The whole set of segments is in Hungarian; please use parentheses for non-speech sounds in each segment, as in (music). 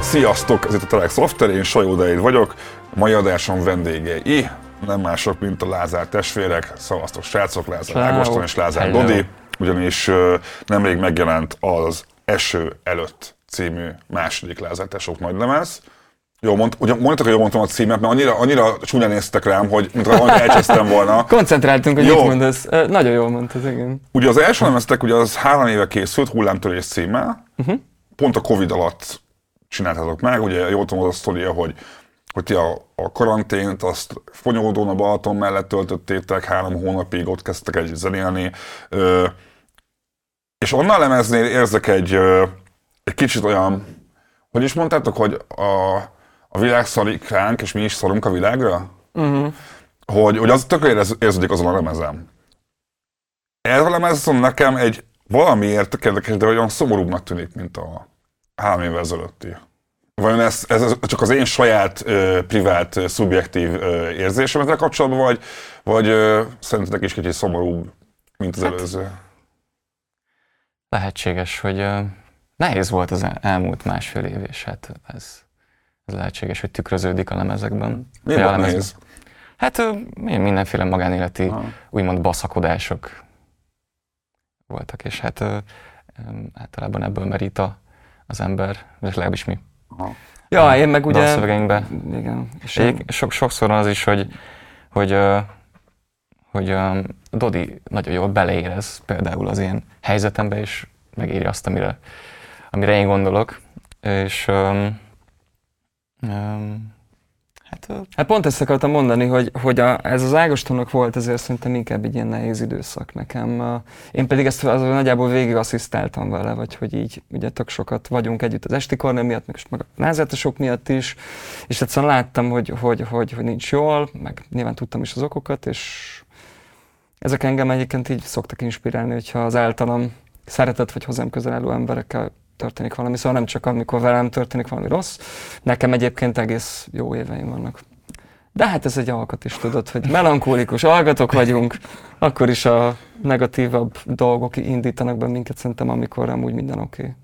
Sziasztok, ez itt a Telek Software, én Sajó vagyok. Mai adásom vendégei nem mások, mint a Lázár testvérek. Szavaztok srácok, Lázár Ciao. Ágoston és Lázár Hello. Dodi. Ugyanis nemrég megjelent az Eső előtt című második Lázár tesók nagylemez. Jó, mond, ugye mondtak, hogy jól mondtam a címet, mert annyira, annyira csúnyán néztek rám, hogy mint ha elcsesztem volna. (laughs) Koncentráltunk, hogy Jó. mit mondasz. Nagyon jól mondtad, igen. Ugye az első lemeztek ugye az három éve készült, hullámtörés címmel. Uh-huh. Pont a Covid alatt csináltatok meg, ugye jól tudom az a sztoria, hogy, hogy ti a, a karantént azt Fonyódón a Balaton mellett töltöttétek, három hónapig ott kezdtek egy zenélni. Ö, és onnan a lemeznél érzek egy, ö, egy kicsit olyan, hogy is mondtátok, hogy a, a világ szarik ránk, és mi is szarunk a világra? Uh-huh. hogy, hogy az tökre érez, érződik azon a lemezem. Ez a lemez viszont nekem egy valamiért tök érdekes, de olyan szomorúbbnak tűnik, mint a három évvel ezelőtti. Vajon ez, ez csak az én saját, ö, privát, ö, szubjektív ö, érzésem ezzel kapcsolatban, vagy, vagy ö, szerintetek is kicsit szomorúbb, mint az előző? Lehetséges, hogy ö, nehéz volt az el- elmúlt másfél év, és hát ez, ez lehetséges, hogy tükröződik a lemezekben. Miért a lemezben. nehéz? Hát mindenféle magánéleti, Aha. úgymond baszakodások voltak, és hát általában ebből merít a, az ember, legalábbis mi. Aha. Ja, én meg ugye... Dalszövegeinkben. Igen. És És sok, sokszor van az is, hogy, hogy, hogy ö, Dodi nagyon jól beleérez például az én helyzetembe, és megírja azt, amire, amire én gondolok. És um, hát ö, Hát pont ezt akartam mondani, hogy, hogy a, ez az Ágostonnak volt, ezért szerintem inkább egy ilyen nehéz időszak nekem. Uh, Én pedig ezt az, nagyjából végig asszisztáltam vele, vagy hogy így ugye tök sokat vagyunk együtt az esti kornél miatt, meg, meg a lázátosok miatt is, és egyszerűen láttam, hogy, hogy, hogy, hogy nincs jól, meg nyilván tudtam is az okokat, és ezek engem egyébként így szoktak inspirálni, hogyha az általam szeretett vagy hozzám közel álló emberekkel történik valami, szóval nem csak amikor velem történik valami rossz, nekem egyébként egész jó éveim vannak. De hát ez egy alkat is, tudod, hogy melankólikus algatok vagyunk, akkor is a negatívabb dolgok indítanak be minket szerintem, amikor amúgy minden oké.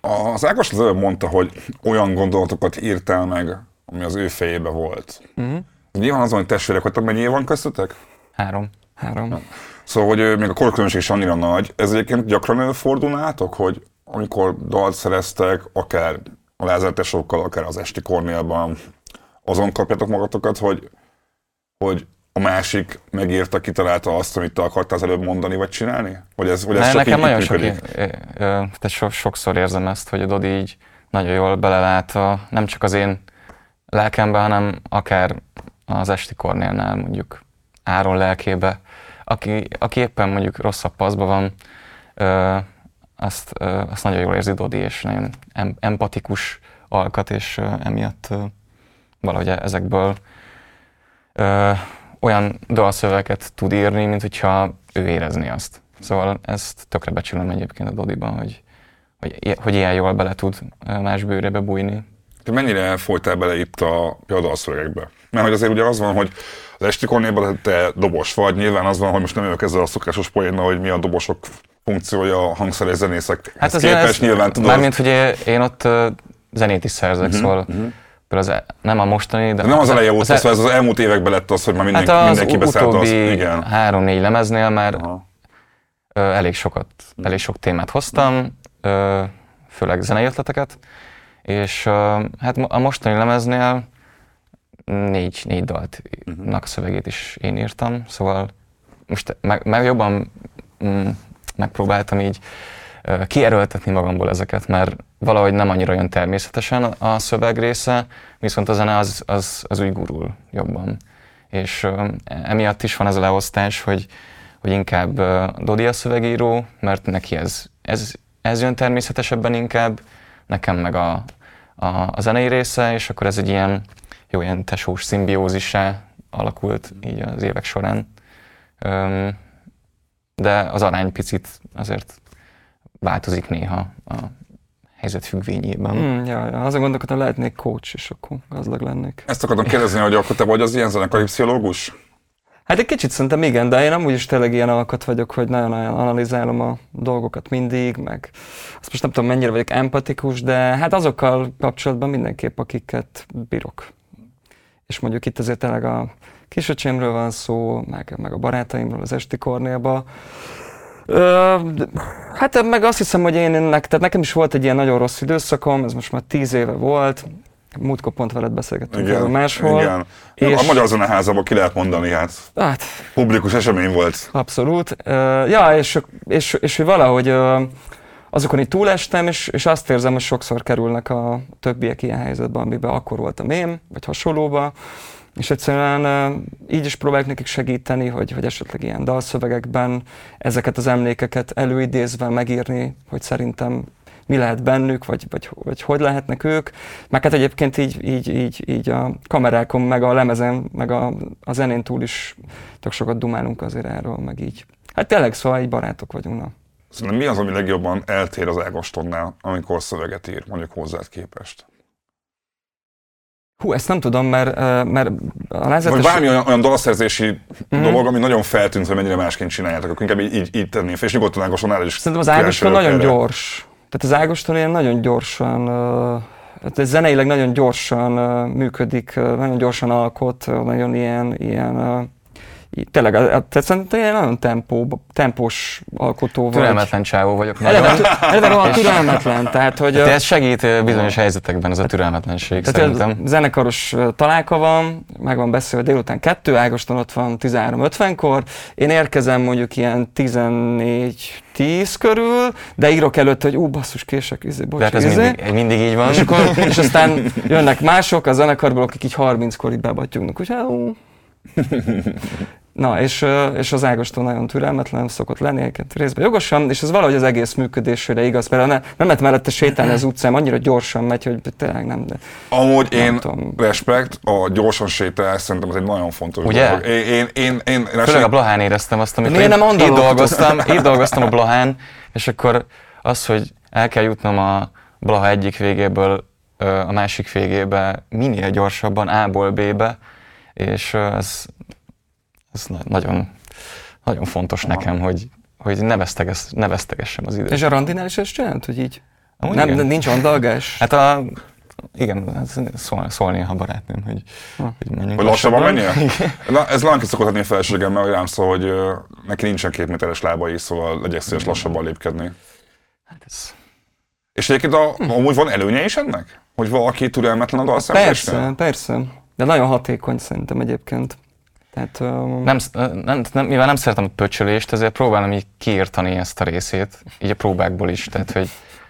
Okay. Az Ágos az előbb mondta, hogy olyan gondolatokat írtál meg, ami az ő fejébe volt. Uh-huh. Nyilván azon, hogy testvérek vagytok, mennyi év van köztetek? három. Három. Szóval, hogy még a korkülönbség is annyira nagy, ez egyébként gyakran előfordul hogy amikor dalt szereztek, akár a lázártesokkal, akár az esti kornélban, azon kapjátok magatokat, hogy, hogy a másik megírta, kitalálta azt, amit te akartál az előbb mondani, vagy csinálni? Vagy ez, vagy ez Ne, csak nekem így nagyon sok, működik? tehát so, sokszor érzem ezt, hogy a Dodi így nagyon jól belelát a, nem csak az én lelkembe, hanem akár az esti kornélnál mondjuk Áron lelkébe, aki, aki éppen mondjuk rosszabb paszba van, azt, azt nagyon jól érzi Dodi, és nagyon em, empatikus alkat, és emiatt valahogy ezekből olyan dalszövegeket tud írni, mint hogyha ő érezné azt. Szóval ezt tökre becsülöm egyébként a Dodiban, hogy, hogy, hogy ilyen jól bele tud más bőrébe bújni. Te mennyire folytál bele itt a például Mert hogy azért ugye az van, hogy az esti te dobos vagy, nyilván az van, hogy most nem jövök ezzel a szokásos poénnal, hogy mi a dobosok funkciója a hangszeres zenészekhez hát azért képest, nyilván tudod. Mármint, hogy én- ott zenét is szerzek, uh-huh, szóval uh-huh. az, e- nem a mostani, de... De nem az eleje óta, az, e- szóval ez az elmúlt években lett az, hogy már mindenki, hát az mindenki beszállt az. Igen. három-négy lemeznél már Aha. ö, elég sokat, elég sok témát hoztam, ö, főleg zenei ötleteket, és ö, hát a mostani lemeznél négy, négy daltnak a szövegét is én írtam, szóval most meg, meg jobban mm, megpróbáltam így kierőltetni magamból ezeket, mert valahogy nem annyira jön természetesen a szöveg része, viszont a zene az, az, az úgy gurul jobban. És emiatt is van ez a leosztás, hogy, hogy inkább Dodi a szövegíró, mert neki ez, ez, ez jön természetesebben inkább, nekem meg a, a, a zenei része, és akkor ez egy ilyen jó ilyen tesós szimbiózissá alakult így az évek során. De az arány picit azért változik néha a helyzet függvényében. Mm, ja, ja, azon gondolkodtam, lehetnék coach, és akkor gazdag lennék. Ezt akartam kérdezni, hogy akkor te vagy az ilyen zenekari pszichológus? Hát egy kicsit szerintem igen, de én amúgy is tényleg ilyen alkat vagyok, hogy nagyon-nagyon analizálom a dolgokat mindig, meg azt most nem tudom mennyire vagyok empatikus, de hát azokkal kapcsolatban mindenképp, akiket bírok. És mondjuk itt azért tényleg a kisöcsémről van szó, meg, meg a barátaimról az esti kornélba. Ö, hát meg azt hiszem, hogy én ennek, tehát nekem is volt egy ilyen nagyon rossz időszakom, ez most már tíz éve volt, múltkor pont veled beszélgettünk erről máshol. Igen. És- A Magyar Zeneházában ki lehet mondani, hát Hát publikus esemény volt. Abszolút. Uh, ja, és, és, és hogy valahogy uh, azokon így túlestem, és, és azt érzem, hogy sokszor kerülnek a többiek ilyen helyzetbe, amiben akkor voltam én, vagy hasonlóba, és egyszerűen így is próbálok nekik segíteni, hogy, hogy esetleg ilyen dalszövegekben ezeket az emlékeket előidézve megírni, hogy szerintem mi lehet bennük, vagy, vagy, vagy hogy lehetnek ők. Meg hát egyébként így, így, így, így a kamerákon, meg a lemezen, meg a, a zenén túl is tök sokat dumálunk azért erről, meg így. Hát tényleg, szóval így barátok vagyunk, na. Szerintem mi az, ami legjobban eltér az Ágostonnál, amikor szöveget ír, mondjuk hozzád képest? Hú, ezt nem tudom, mert, mert a Vagy lázatos... bármi olyan, olyan dalszerzési Mhm. dolog, ami nagyon feltűnt, hogy mennyire másként csináljátok, akkor inkább így, így, így tenném fel, és nyugodtan Ágostonnál is Szerintem az Ágoston nagyon erre. gyors. Tehát az Ágoston ilyen nagyon gyorsan, hát ez zeneileg nagyon gyorsan működik, nagyon gyorsan alkot, nagyon ilyen, ilyen tényleg, tehát szerintem ilyen nagyon tempó, tempós alkotó vagy. Türelmetlen csávó vagyok nagyon. Eleve, eleve rohadt türelmetlen, tehát hogy... De ez segít ö, bizonyos helyzetekben, ez a türelmetlenség Tehát szerintem. zenekaros ö, találka van, meg van beszélve délután kettő, Ágoston ott van 13.50-kor, én érkezem mondjuk ilyen 14-10 körül, de írok előtt, hogy ú, basszus, kések, izé, bocs, hát ez izé. mindig, mindig így van. És, akkor, és aztán jönnek mások a zenekarból, akik így 30-kor így bebattyognak, hogy hát, ú. (laughs) Na, és, és az Ágoston nagyon türelmetlen szokott lenni, egyébként részben jogosan, és ez valahogy az egész működésére igaz, mert ne, nem lehet mellette sétálni az utcán, annyira gyorsan megy, hogy tényleg nem, de Amúgy Nem én tudom. respekt, a gyorsan sétálás szerintem ez egy nagyon fontos Ugye? dolog. Én, én, én, én, én Főleg a Blahán éreztem azt, amikor Miért én nem itt andalogtad? dolgoztam, (laughs) itt dolgoztam a Blahán, és akkor az, hogy el kell jutnom a Blaha egyik végéből a másik végébe minél gyorsabban A-ból B-be, és ez, ez na- nagyon, nagyon fontos nekem, hogy, hogy ne, veszteges, ne vesztegessem az időt. És a randinál is ezt csinált, hogy így? Amúgy nem, igen. nincs andalgás? Hát a, igen, ez szól, szólni a barátnőm, hogy, hogy menjünk Hogy lassabban lassabban. menjél? (laughs) Na, ez Lanki szokott adni a feleségemmel, hogy rám szól, hogy neki nincsen két méteres lábai, szóval legyek szíves lassabban lépkedni. Hát ez, És egyébként a, amúgy van előnye is ennek? Hogy valaki türelmetlen a dalszerzésnél? Persze, persze. De nagyon hatékony szerintem egyébként. Tehát, um, nem, nem, nem, mivel nem szeretem a pöcsölést, ezért próbálom így kiírtani ezt a részét, így a próbákból is. Tehát, hogy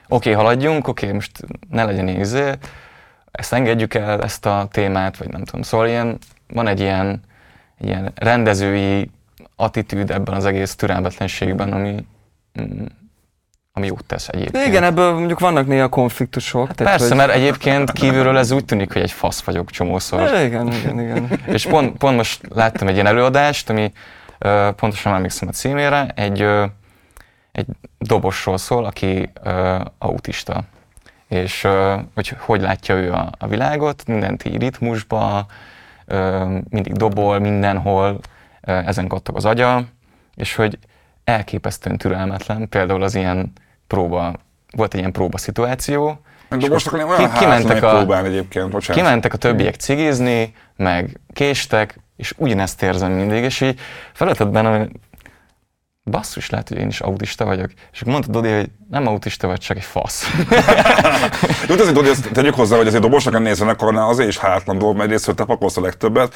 oké, okay, haladjunk, oké, okay, most ne legyen izé, ezt engedjük el, ezt a témát, vagy nem tudom. Szóval ilyen, van egy ilyen, ilyen rendezői attitűd ebben az egész türelmetlenségben, ami, mm, ami jót tesz egyébként. de igen, ebből mondjuk vannak néha konfliktusok. tehát, Persze, hogy- mert egyébként kívülről ez úgy tűnik, hogy egy fasz vagyok csomószor. Ja, igen, igen, igen. (laughs) És pont, pont most láttam egy ilyen előadást, ami ö, pontosan emlékszem a címére, egy, ö, egy dobosról szól, aki ö, autista. És hogy hogy látja ő a, a világot, mindent így ritmusba, mindig dobol mindenhol, ezen kattog az agya, és hogy elképesztően türelmetlen, például az ilyen próba, volt egy ilyen próba szituáció, De most akkor olyan kimentek kimentek a- próbálni egyébként, bocsánat. Kimentek a többiek cigizni, meg késtek, és ugyanezt érzem mindig, és így felvetett bennem, basszus, lehet, hogy én is autista vagyok. És akkor mondta Dodi, hogy nem autista vagy, csak egy fasz. Jó, (laughs) de azért Dodi, ezt tegyük hozzá, hogy azért dobosnak nézve zenekarnál azért is hátlan dolog, mert egyrésztről te pakolsz a legtöbbet,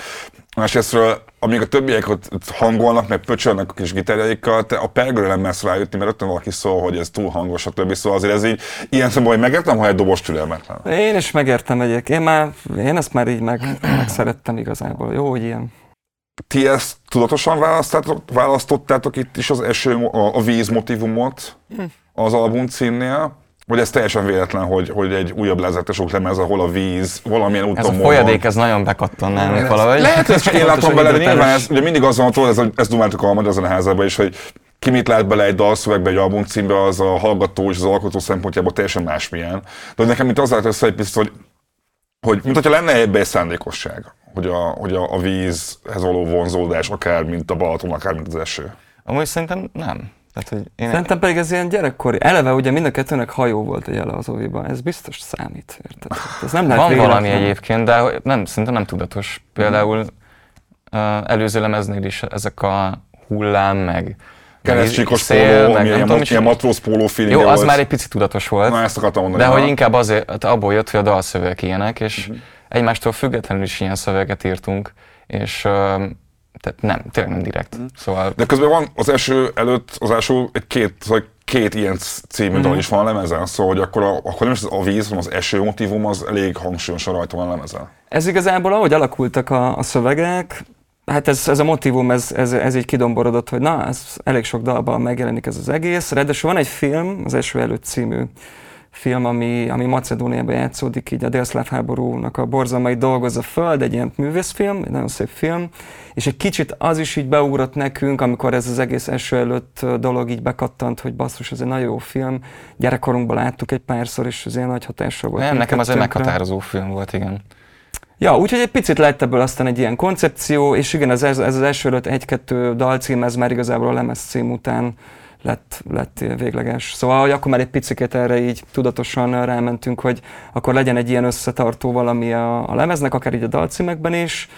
másrésztről, amíg a többiek ott hangolnak, meg pöcsölnek a kis gitárjaikkal, te a pergőre nem mersz rájutni, mert rögtön valaki szól, hogy ez túl hangos, stb. Szóval azért ez így, ilyen szempontból, hogy megértem, ha egy dobos türelmetlen. Én is megértem egyébként. Én, már, én ezt már így meg, megszerettem igazából. Jó, hogy ilyen. Ti ezt tudatosan választottátok, itt is az eső, a, a víz motivumot az album címnél? Vagy ez teljesen véletlen, hogy, hogy egy újabb lezetes lemez, ahol a víz valamilyen úton Ez a folyadék, ez nagyon bekattan nálunk valahogy. Lehet, hogy csak én látom bele, de nyilván ez, ugye mindig az van, hogy ez, ezt dumáltuk a Magyar Zeneházában is, hogy ki mit lát bele egy dalszövegbe, egy album címbe, az a hallgató és az alkotó szempontjából teljesen másmilyen. De nekem itt az lát össze egy picit, hogy, hogy mint hogyha lenne ebbe egy szándékosság, hogy a, hogy a, a vízhez való vonzódás, akár mint a Balaton, akár mint az eső. Amúgy szerintem nem. Tehát, hogy én... Szerintem pedig ez ilyen gyerekkori. Eleve ugye mind a kettőnek hajó volt a jele az óviban. Ez biztos számít, érted? Ez nem lehet Van valami véletlen. egyébként, de nem, szerintem nem tudatos. Például uh, előző lemeznél is ezek a hullám, meg Keresztcsíkos póló, meg ilyen, tudom, ilyen matróz póló feeling Jó, az volt. már egy picit tudatos volt. Na, ezt akartam mondani. De ha. hogy inkább azért, abból jött, hogy a dalszövegek ilyenek, és Mhm. Egymástól függetlenül is ilyen szöveget írtunk, és tehát nem, tényleg nem direkt. Mhm. Szóval De közben van az első előtt, az első egy két, szóval két ilyen című Mhm. dal is van a lemezen, szóval hogy akkor, a, akkor nem is az a víz, hanem az eső motivum az elég hangsúlyosan rajta van a lemezen. Ez igazából, ahogy alakultak a, a szövegek, hát ez, ez a motivum, ez, ez, ez így kidomborodott, hogy na, ez elég sok dalban megjelenik ez az egész. Ráadásul van egy film, az Eső előtt című film, ami, ami Macedóniában játszódik, így a délszláv háborúnak a borzalmai dolgozza föld, egy ilyen művészfilm, egy nagyon szép film, és egy kicsit az is így beugrott nekünk, amikor ez az egész eső előtt dolog így bekattant, hogy basszus, ez egy nagyon jó film, gyerekkorunkban láttuk egy párszor, és ez ilyen nagy hatással volt. nem, nekem az egy meghatározó film volt, igen. Ja, úgyhogy egy picit lett ebből aztán egy ilyen koncepció, és igen, ez, ez, az első előtt egy-kettő dalcím, ez már igazából a lemez cím után lett, lett végleges. Szóval, hogy akkor már egy picit erre így tudatosan rámentünk, hogy akkor legyen egy ilyen összetartó valami a, a lemeznek, akár így a dalcímekben is,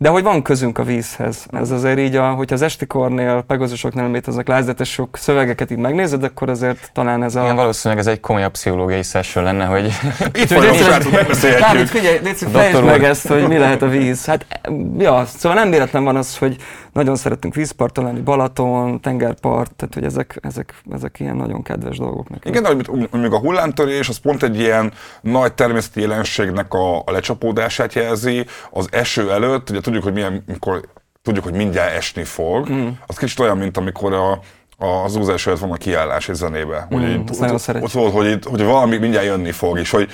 de hogy van közünk a vízhez. Ez azért így, a, hogyha az estikornél, pegazusoknál léteznek lázdetes sok szövegeket így megnézed, akkor azért talán ez a... Igen, valószínűleg ez egy komolyabb pszichológiai session lenne, hogy Itt srácok, Dávid, megbeszélhetjük. figyelj, Doktor fejtsd úr. meg ezt, hogy mi lehet a víz. Hát, ja, szóval nem véletlen van az, hogy nagyon szeretünk vízparton lenni, Balaton, tengerpart, tehát hogy ezek, ezek, ezek ilyen nagyon kedves dolgok nekünk. Igen, de hogy mondjuk a hullámtörés, az pont egy ilyen nagy természeti jelenségnek a, a lecsapódását jelzi. Az eső előtt, ugye tudjuk, hogy milyen, mikor tudjuk, hogy mindjárt esni fog. Mm. Az kicsit olyan, mint amikor a, a, az úzás előtt van a kiállás egy zenébe. Hogy Mm, így, ott, volt, hogy, itt, hogy valami mindjárt jönni fog, és hogy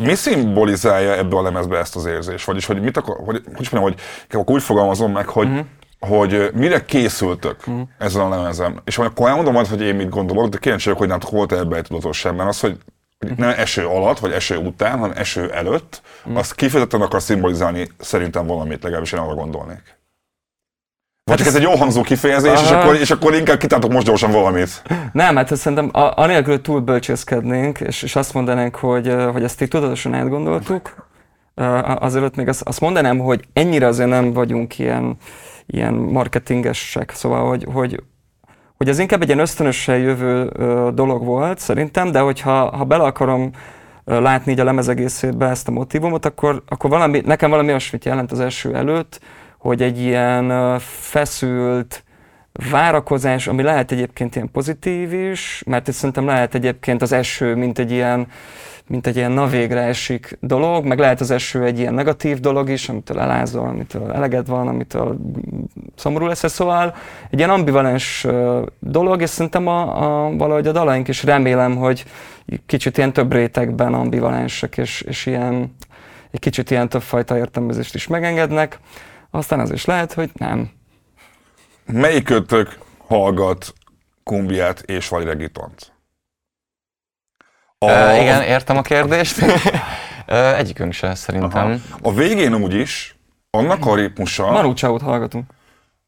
mi szimbolizálja ebbe a lemezbe ezt az érzést? Vagyis, hogy mit akar, hogy, hogy mondjam, hogy akkor úgy fogalmazom meg, hogy, Mhm. hogy mire készültök mm. ezen a lemezen. És akkor elmondom majd, hogy én mit gondolok, de kíváncsi vagyok, hogy nálatok volt ebbe egy tudatosság, mert az, hogy nem eső alatt, vagy eső után, hanem eső előtt, mm. azt kifejezetten akar szimbolizálni szerintem valamit, legalábbis én arra gondolnék. Vagy csak ez egy jó hangzó kifejezés, és akkor, és akkor inkább kitáltok most gyorsan valamit. Nem, hát szerintem a, anélkül, túl bölcsészkednénk, és, és azt mondanánk, hogy, hogy ezt így tudatosan átgondoltuk, azelőtt még azt, azt mondanám, hogy ennyire azért nem vagyunk ilyen, ilyen marketingesek, szóval, hogy, hogy, hogy ez inkább egy ilyen ösztönösen jövő dolog volt szerintem, de hogyha ha bele akarom látni így a lemez egészébe ezt a motivumot, akkor, akkor valami, nekem valami olyasmit jelent az első előtt, hogy egy ilyen feszült, várakozás, ami lehet egyébként ilyen pozitív is, mert itt szerintem lehet egyébként az eső, mint egy ilyen, mint egy ilyen na végre esik dolog, meg lehet az eső egy ilyen negatív dolog is, amitől elázol, amitől eleged van, amitől szomorú lesz, szóval egy ilyen ambivalens dolog, és szerintem a, a, valahogy a dalaink is remélem, hogy kicsit ilyen több rétegben ambivalensek, és, és ilyen, egy kicsit ilyen többfajta értelmezést is megengednek. Aztán az is lehet, hogy nem. Melyikötök hallgat kumbiát és vagy regitont? A, igen, értem a kérdést. (laughs) uh, egyikünk se, szerintem. Aha. A végén úgyis, annak a ritmusa... Manu Chao-t hallgatunk.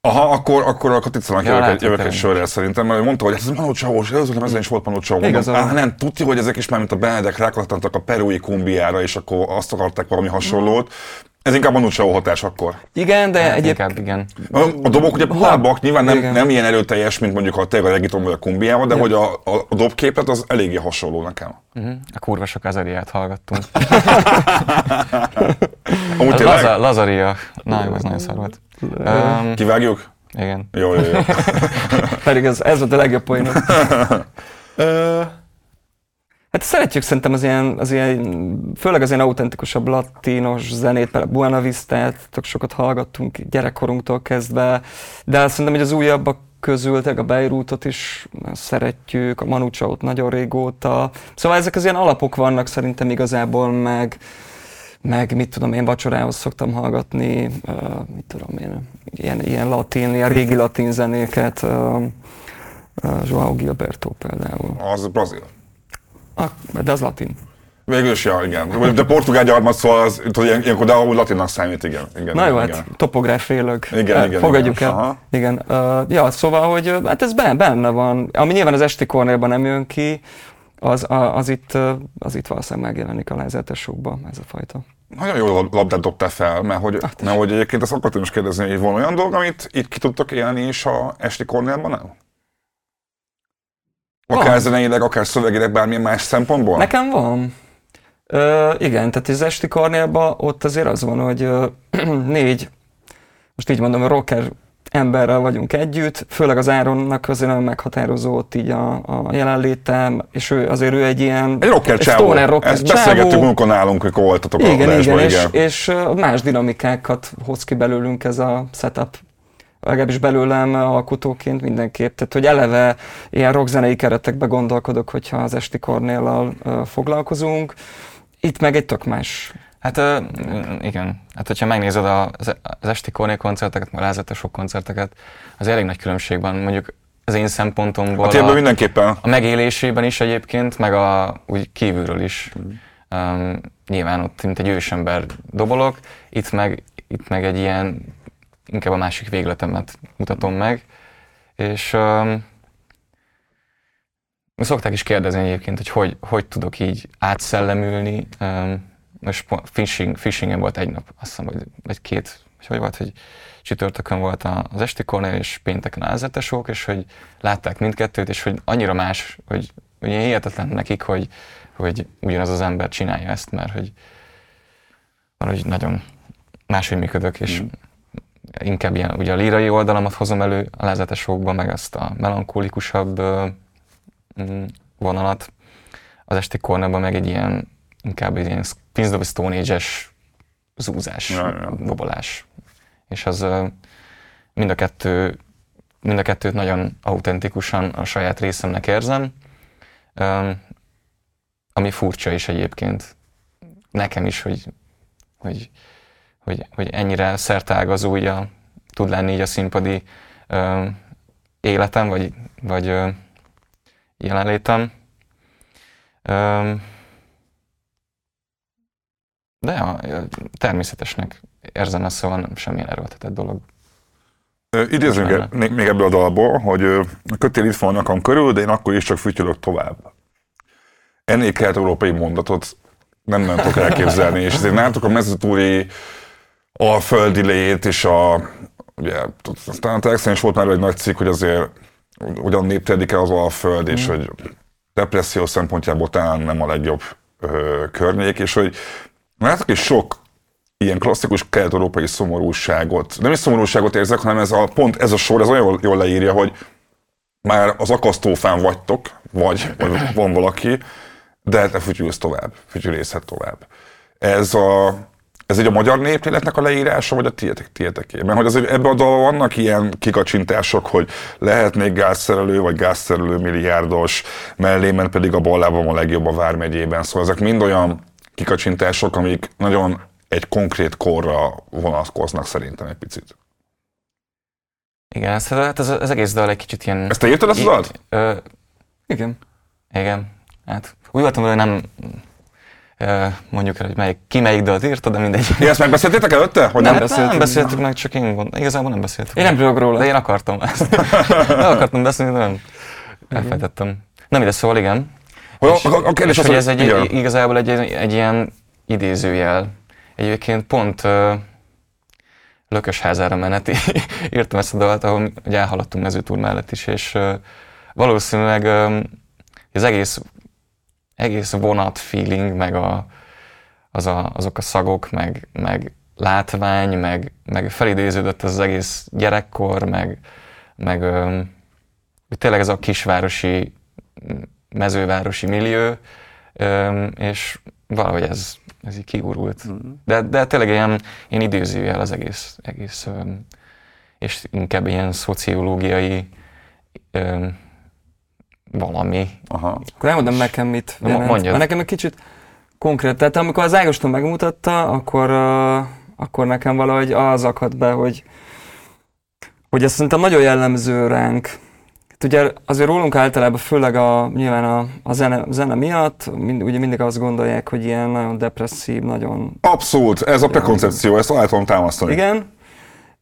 Aha, akkor, akkor a Katicának Ja, jövök, jövök hogy egy sörrel szerintem, mert ő mondta, hogy ez Manu Chao-os, előző lemezen is volt Igaza van. Á, nem, tudja, hogy ezek is már, mint a Benedek rákattantak a perui kumbiára, és akkor azt akarták valami hasonlót. Ez inkább Manu Chao hatás akkor. Igen, de Hát egyébként inkább igen. A, a dobok ugye halbak, nyilván nem, Igen. nem ilyen erőteljes, mint mondjuk a tényleg a regiton vagy a kumbiával, de Ja. hogy a, a, a dobképlet az eléggé hasonló nekem. Uh-huh. A kurva sok azariát hallgattunk. (laughs) Amúgy A tényleg? Laza, Lazaria. Na, jó, az nagyon szar volt. Um, Kivágjuk? igen. Jó, jó, jó. (laughs) pedig ez, ez volt a legjobb poén. (laughs) Hát szeretjük szerintem az ilyen, az ilyen, főleg az ilyen autentikusabb latinos zenét, például Buena Vista-t, tök sokat hallgattunk gyerekkorunktól kezdve, de szerintem, hogy az újabbak közül, a Beirutot is szeretjük, a Manu Chao-t nagyon régóta. Szóval ezek az ilyen alapok vannak szerintem igazából, meg, meg mit tudom én, vacsorához szoktam hallgatni, uh, mit tudom én, ilyen, ilyen latin, ilyen régi latin zenéket. Uh, uh, Joao Gilberto például. Az brazil. Ah, de az latin. Végül is, ja, igen. De portugál gyarmat, szóval az, tudod, ilyen- ilyenkor, de ahol latinnak számít, igen. igen Na jó, igen. hát topográfiailag Igen, eh, igen, fogadjuk igen. el. Aha. Igen. Uh, ja, szóval, hogy ö, hát ez benne, benne van. Ami nyilván az esti kornélban nem jön ki, az, a, az, itt, az itt valószínűleg megjelenik a lázertesókban, ez a fajta. Nagyon jó lab- labdát dobtál fel, mert hogy, Ah, mert hogy egyébként azt akartam is kérdezni, hogy van olyan dolog, amit itt ki tudtok élni is a esti kornélban, nem? Akár Van. zeneileg, akár szövegileg, bármilyen más szempontból? Nekem van. Ö, igen, tehát az esti kornélban ott azért az van, hogy ö, (clears throat) négy, most így mondom, rocker emberrel vagyunk együtt, főleg az Áronnak azért nagyon meghatározó ott így a, a jelenlétem, és ő, azért ő egy ilyen Egy rocker csávó. stoner rocker Ezt csávó. munkon nálunk, amikor voltatok a Igen, adásban, igen, és, igen. és ö, más dinamikákat hoz ki belőlünk ez a setup legalábbis belőlem alkotóként mindenképp. Tehát, hogy eleve ilyen rockzenei keretekbe gondolkodok, hogyha az esti kornéllal ö, foglalkozunk. Itt meg egy tök más. Hát ö, igen. Hát hogyha megnézed a- az, az esti Kornél koncerteket, meg a lázatosok koncerteket, az elég nagy különbség van. Mondjuk az én szempontomból Hát ebben a, mindenképpen. a megélésében is egyébként, meg a, úgy kívülről is. Um, nyilván ott mint egy ősember dobolok, itt meg, itt meg egy ilyen, inkább a másik végletemet mutatom meg. És um, szokták is kérdezni egyébként, hogy hogy, hogy tudok így átszellemülni. Um, most fishing, fishingen volt egy nap, azt hiszem, vagy, vagy két, vagy hogy volt, hogy csütörtökön volt az esti kornél, és pénteken a ázetesok, és hogy látták mindkettőt, és hogy annyira más, hogy, hogy hihetetlen nekik, hogy, hogy ugyanaz az ember csinálja ezt, mert hogy valahogy nagyon máshogy működök, és Mm. Inkább ilyen, ugye a lírai oldalamat hozom elő a lázatesokban, meg azt a melankólikusabb ö, mm, vonalat. Az esti kornában meg egy ilyen, inkább egy ilyen Queens of Stone Age-es zúzás, Ja, ja. dobolás. És az mind a kettő, mind a kettőt nagyon autentikusan a saját részemnek érzem. Ami furcsa is egyébként. Nekem is, hogy, hogy, hogy, hogy ennyire szertágazó így a, tud lenni így a színpadi ö, életem, vagy, vagy ö, jelenlétem. Ö, de ja, természetesnek érzem ezt, szóval nem semmilyen erőltetett dolog. Idézünk Most még ebből a dalból, hogy a kötél itt van nyakam körül, de én akkor is csak fütyülök tovább. Ennél kelet-európai mondatot nem nagyon tudok elképzelni, és ezért nálatok a mezőtúri alföldi lét, és a, ugye, aztán a Telexen is volt már egy nagy cikk, hogy azért ugyan néptedik el az alföld, és hogy depresszió szempontjából talán nem a legjobb ö, környék, és hogy látok is sok ilyen klasszikus kelet-európai szomorúságot. Nem is szomorúságot érzek, hanem ez a, pont ez a sor, ez olyan jól, jól leírja, hogy már az akasztófán vagytok, vagy, vagy van valaki, de te fütyülsz tovább, fütyülészhet tovább. Ez, a, ez egy a magyar népléletnek a leírása, vagy a tietek, tieteké? Mert hogy azért ebben a dalban vannak ilyen kikacsintások, hogy lehetnék gázszerelő, vagy gázszerelő milliárdos, mellémen pedig a ballában a legjobb a Vármegyében. Szóval ezek mind olyan kikacsintások, amik nagyon egy konkrét korra vonatkoznak szerintem egy picit. Igen, ez, hát ez, ez egész dal egy kicsit ilyen... Ezt te írtad ezt a dalt? Igen. igen, hát úgy voltam, hogy nem mondjuk el, hogy melyik, ki melyik dalt írta, de mindegy. Ja, ezt megbeszéltétek előtte? Hogy Nem nem? Beszéltünk. nem beszéltük meg, csak én gond... Igazából nem beszéltük Én nem tudok róla. De én akartam ezt. (laughs) Nem akartam beszélni, de nem. Elfejtettem. Nem ide szól, igen. Hogy és, a, a kérdés és az, hogy ez egy, igen. igazából egy, egy ilyen idézőjel. Egyébként pont uh, Lökösházára menet (laughs) írtam ezt a dalt, ahol ugye elhaladtunk mezőtúr mellett is, és uh, valószínűleg um, az egész, egész vonat feeling, meg a, az a, azok a szagok, meg, meg látvány, meg, meg felidéződött ez az egész gyerekkor, meg, meg um, tényleg ez a kisvárosi, mezővárosi millió, um, és valahogy ez, ez így kiúrult. De, de tényleg ilyen, ilyen időzőjel az egész, egész um, és inkább ilyen szociológiai um, valami. Aha. Akkor elmondom nekem mit Na, jelent. mondjad. Mert nekem egy kicsit konkrét. Tehát amikor az Ágoston megmutatta, akkor, uh, akkor nekem valahogy az akadt be, hogy, hogy ez szerintem nagyon jellemző ránk. Hát ugye azért rólunk általában, főleg a, nyilván a, a zene, zene miatt, mind, ugye mindig azt gondolják, hogy ilyen nagyon depresszív, nagyon... Abszolút, ez a prekoncepció, ezt alá tudom támasztani. Igen,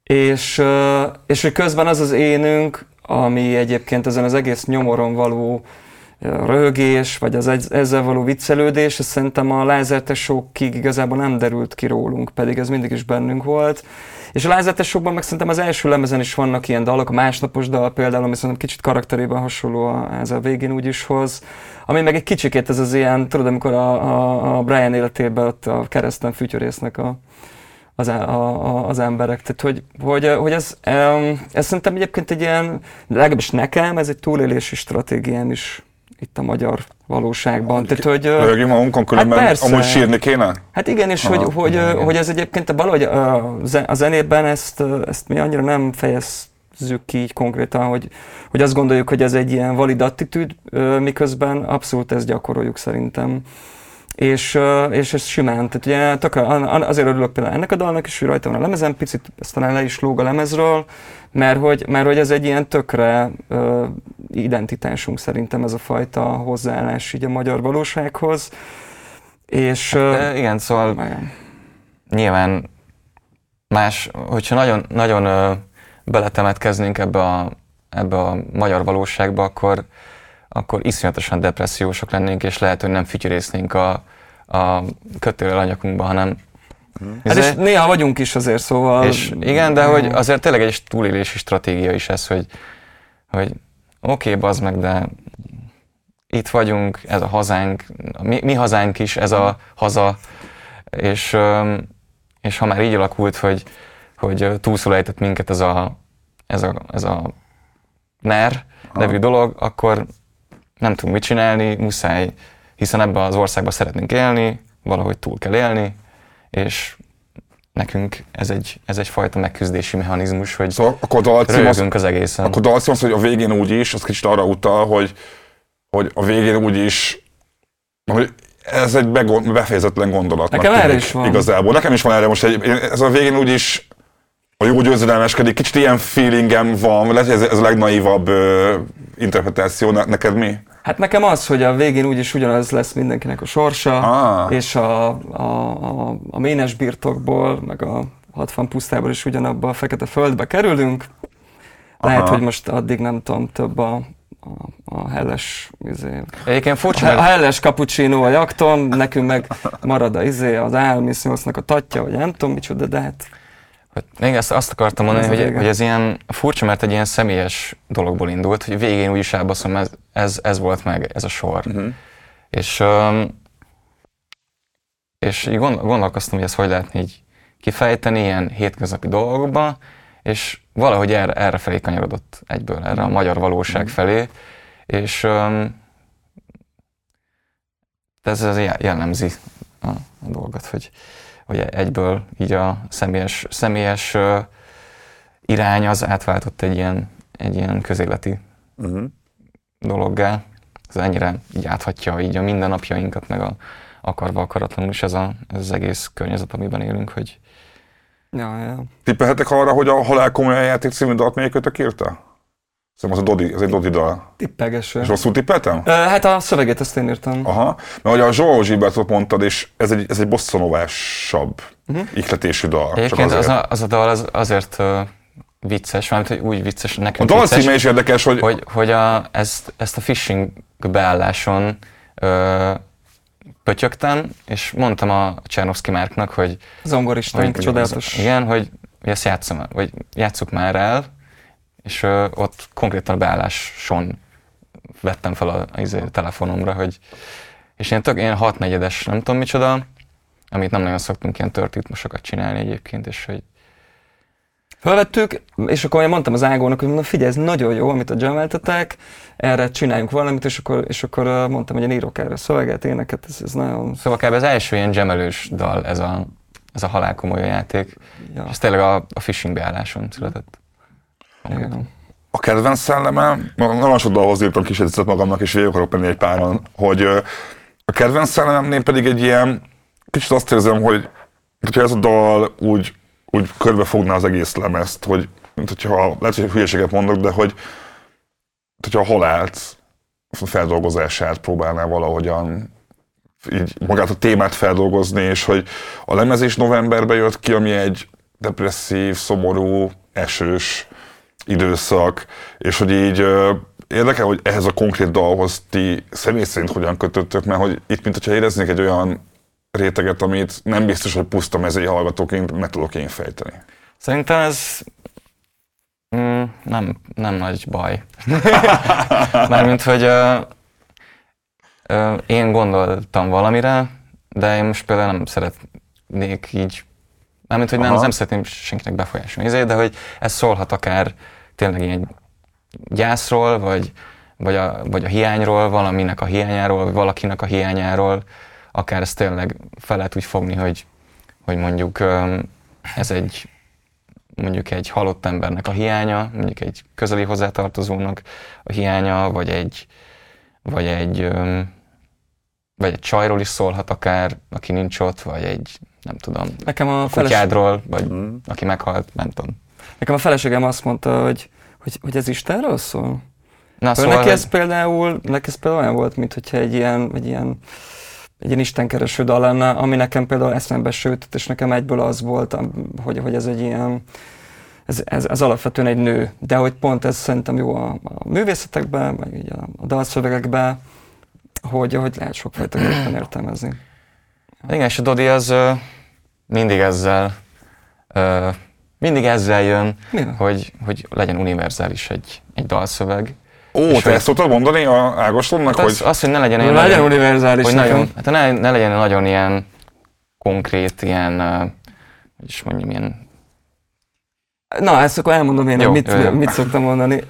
és, és hogy közben az az énünk, ami egyébként ezen az egész nyomoron való röhögés, vagy az ezzel való viccelődés, ez szerintem a lázertesókig igazából nem derült ki rólunk, pedig ez mindig is bennünk volt. És a lázertesókban meg szerintem az első lemezen is vannak ilyen dalok, a másnapos dal például, ami szerintem kicsit karakterében hasonló a, ez a végén úgy is hoz, ami meg egy kicsikét ez az ilyen, tudod, amikor a, a, a Brian életében ott a kereszten fütyörésznek a, az, a, a, az emberek. Tehát, hogy, hogy, hogy ez, ez szerintem egyébként egy ilyen, legalábbis nekem, ez egy túlélési stratégiám is itt a magyar valóságban. Tehát, hogy, ö, Röhögjünk magunkon, különben Hát persze. amúgy sírni kéne? Hát igen, és Aha, hogy, hogy, igen, hogy ez egyébként valahogy a, ze- a zenében ezt, ezt mi annyira nem fejezzük ki így konkrétan, hogy, hogy azt gondoljuk, hogy ez egy ilyen valid attitűd, miközben abszolút ezt gyakoroljuk szerintem. És, ö, és ez simán, tehát ugye tökre, azért örülök például ennek a dalnak is, hogy rajta van a lemezen, picit ezt talán le is lóg a lemezről, mert hogy, mert hogy ez egy ilyen tökre ö, identitásunk szerintem ez a fajta hozzáállás így a magyar valósághoz. És ö, De igen, szóval igen. nyilván más, hogyha nagyon, nagyon ö, beletemetkeznénk ebbe a, ebbe a magyar valóságba, akkor, akkor iszonyatosan depressziósok lennénk, és lehet, hogy nem fütyörésznénk a, a kötélel anyakunkba, hanem Hát és néha vagyunk is azért, szóval... és igen, de hogy azért tényleg egy túlélési stratégia is ez, hogy, hogy oké, okay, bazd meg, de itt vagyunk, ez a hazánk, a mi, mi hazánk is, ez a haza, és, és ha már így alakult, hogy, hogy túlszul ejtett minket ez a, ez a, ez a NER nevű dolog, akkor nem tudunk mit csinálni, muszáj, hiszen ebben az országban szeretnénk élni, valahogy túl kell élni, és nekünk ez egy, ez egy fajta megküzdési mechanizmus, hogy Szóval akkor a dalcím az, az egészen. akkor dalcím az, hogy a végén úgy is, az kicsit arra utal, hogy, hogy a végén úgy is, hogy ez egy begond, befejezetlen gondolat. Nekem erre is van. Igazából. Nekem is van erre most egy, ez a végén úgy is a jó győzedelmeskedik, kicsit ilyen feelingem van, lehet, hogy ez, ez a legnaívabb ö, interpretáció, ne, neked mi? Hát nekem az, hogy a végén úgyis ugyanaz lesz mindenkinek a sorsa, Ah. és a, a, a, a ménes birtokból, meg a 60 pusztából is ugyanabba a fekete földbe kerülünk. Lehet, Aha. hogy most addig nem tudom, több a, a, a helles, izé, Egyébként furcsa, a mert helles cappuccino a jakton, nekünk meg marad a, izé, az álmisznyósznak a tatja, vagy nem tudom micsoda, de hát hogy még ezt azt akartam mondani, Ez hogy, hogy ez ilyen furcsa, mert egy ilyen személyes dologból indult, hogy végén úgy is elbaszom, ez, ez, ez volt meg, ez a sor. Uh-huh. És, öm, és így gond, gondolkoztam, hogy ezt hogy lehetne így kifejteni ilyen hétköznapi dolgokba, és valahogy erre, erre felé kanyarodott egyből, erre a magyar valóság felé, és öm, ez, ez je- jellemzi a, a dolgot, hogy, hogy egyből így a személyes, személyes irány az átváltott egy ilyen, egy ilyen közéleti Uh-huh. dologgá. Ez ennyire így áthatja így a mindennapjainkat, meg a akarva akaratlanul is ez, a, ez az egész környezet, amiben élünk, hogy ja, ja. Tippelhetek arra, hogy a Halál komoly játék című dalt melyikötök írta? Szerintem az, a Dodi, ez egy Dodi dal. Tippegeső. És rosszul tippeltem? Ö, Hát a szöveget ezt én írtam. Aha, mert hogy a Joao Gilbertot mondtad, és ez egy, ez egy bosszanovásabb uh-huh. ihletésű dal. Egyébként az a, az a dal az azért uh, vicces, mert hogy úgy vicces A nekünk dal címe is érdekes, hogy, hogy, hogy a, ezt, ezt a phishing beálláson ö, pötyögtem, és mondtam a Csernovszki Márknak, hogy, Zongoristánk, csodálatos. Igen, hogy, hogy ezt játszom, vagy játsszuk már el, és ö, ott konkrétan a beálláson vettem fel a, a, izé, telefonomra, hogy és ilyen tök, ilyen hatnegyedes, nem tudom micsoda, amit nem nagyon szoktunk ilyen tört ritmusokat csinálni egyébként, és hogy Felvettük, és akkor én mondtam az Ágónak, hogy mondom, figyelj, ez nagyon jó, amit a jameltetek, erre csináljunk valamit, és akkor, és akkor mondtam, hogy én írok erre szöveget, éneket, ez, ez nagyon... Szóval kb. az első ilyen gemelős dal ez a, ez a halál komoly a játék, Ja, és tényleg a, a phishing beálláson született. Igen. a kedvenc szellemem, nagyon sok dalhoz írtam kísérletet magamnak, és végig akarok menni egy páran, hogy a kedvenc szellememnél pedig egy ilyen, kicsit azt érzem, hogy hogyha ez a dal úgy, úgy körbefogná az egész lemezt, hogy mint hogyha, lehet, hogy hülyeséget mondok, de hogy hogyha a halált feldolgozását próbálná valahogyan így magát a témát feldolgozni, és hogy a lemezés novemberben jött ki, ami egy depresszív, szomorú, esős időszak, és hogy így érdekel, hogy ehhez a konkrét dalhoz ti személy szerint hogyan kötöttök, mert hogy itt, mint hogyha éreznék egy olyan réteget, amit nem biztos, hogy puszta mezei hallgatóként meg tudok én fejteni. Szerintem ez mm, nem, nem nagy baj. (laughs) Mármint, hogy ö, ö, én gondoltam valamire, de én most például nem szeretnék így, mármint, hogy nem, Aha. nem szeretném senkinek befolyásolni, de hogy ez szólhat akár tényleg ilyen gyászról, vagy, vagy, a, vagy a hiányról, valaminek a hiányáról, vagy valakinek a hiányáról, akár ezt tényleg fel lehet úgy fogni, hogy, hogy mondjuk ez egy mondjuk egy halott embernek a hiánya, mondjuk egy közeli hozzátartozónak a hiánya, vagy egy, vagy egy, vagy egy csajról is szólhat akár, aki nincs ott, vagy egy, nem tudom, Nekem a, kutyádról, vagy aki meghalt, nem tudom. Nekem a feleségem azt mondta, hogy, hogy, hogy ez Istenről szól. Na, Szóval neki ez hogy- például, neki ez például olyan volt, mint hogyha egy ilyen, egy ilyen, egy ilyen istenkereső dal lenne, ami nekem például eszembe sütött, és nekem egyből az volt, hogy, hogy ez egy ilyen, ez, ez, ez alapvetően egy nő, de hogy pont ez szerintem jó a, a művészetekben, meg így a, a dalszövegekben, hogy, hogy lehet sokfajtaképpen értelmezni. Igen, és a Dodi az mindig ezzel, mindig ezzel jön, hogy, hogy legyen univerzális egy, egy dalszöveg. Ó, És te hogy- ezt szoktad mondani a Ágostonnak, Hát az, hogy az, hogy ne legyen ilyen Legyen nagyon, univerzális hogy nagyon, hát ne, ne legyen nagyon ilyen konkrét, ilyen, hogy is mondjam, ilyen Na, ezt akkor elmondom én, Jó, hogy mit, jó, jó. mit szoktam mondani.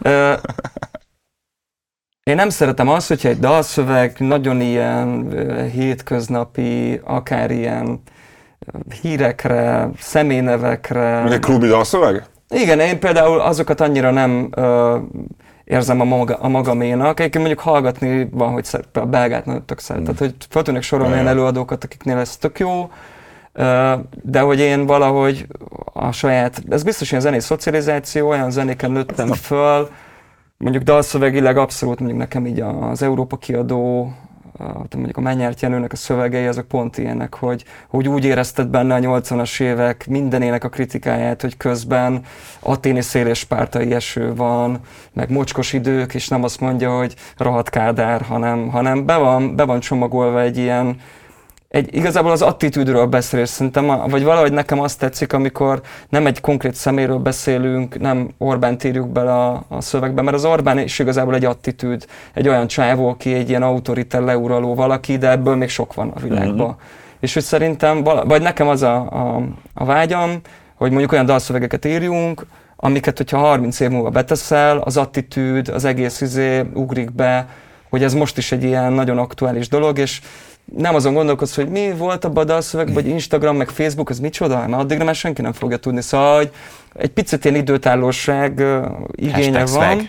Én nem szeretem azt, hogyha egy dalszöveg nagyon ilyen hétköznapi, akár ilyen hírekre, személynevekre. Még egy klubi dalszöveg? Igen, én például azokat annyira nem ö, érzem a, maga, a magaménak. Egyébként mondjuk hallgatni van, hogy szer, a belgát nagyon tök szeret. Tehát, hogy fel tudnak sorolni olyan előadókat, akiknél ez tök jó, ö, de hogy én valahogy a saját, ez biztos, hogy a zenei szocializáció, olyan zenéken nőttem föl, mondjuk dalszövegileg abszolút mondjuk nekem így az Európa kiadó, a- mondjuk a Mennyárt Jenőnek a szövegei, azok pont ilyenek, hogy, hogy úgy érezted benne a 80-as évek mindenének a kritikáját, hogy közben aténi szél és spártai eső van, meg mocskos idők, és nem azt mondja, hogy rohadt kádár, hanem, hanem be, van, be van csomagolva egy ilyen, egy, igazából az attitűdről beszél, és szerintem, a- vagy valahogy nekem azt tetszik, amikor nem egy konkrét szeméről beszélünk, nem Orbánt írjuk bele a, a szövegbe, mert az Orbán is igazából egy attitűd, egy olyan csávó, aki egy ilyen autoriter leuraló valaki, de ebből még sok van a világban. Mhm. És hogy szerintem, vala, vagy nekem az a, a, a vágyam, hogy mondjuk olyan dalszövegeket írjunk, amiket, hogyha 30 év múlva beteszel, az attitűd, az egész izé ugrik be, hogy ez most is egy ilyen nagyon aktuális dolog, és nem azon gondolkodsz, hogy mi volt a dalszövegben, hogy Instagram, meg Facebook, az micsoda, mert addigra már senki nem fogja tudni. Szóval, hogy egy picit ilyen időtállóság ö, igénye Hashtag van. swag.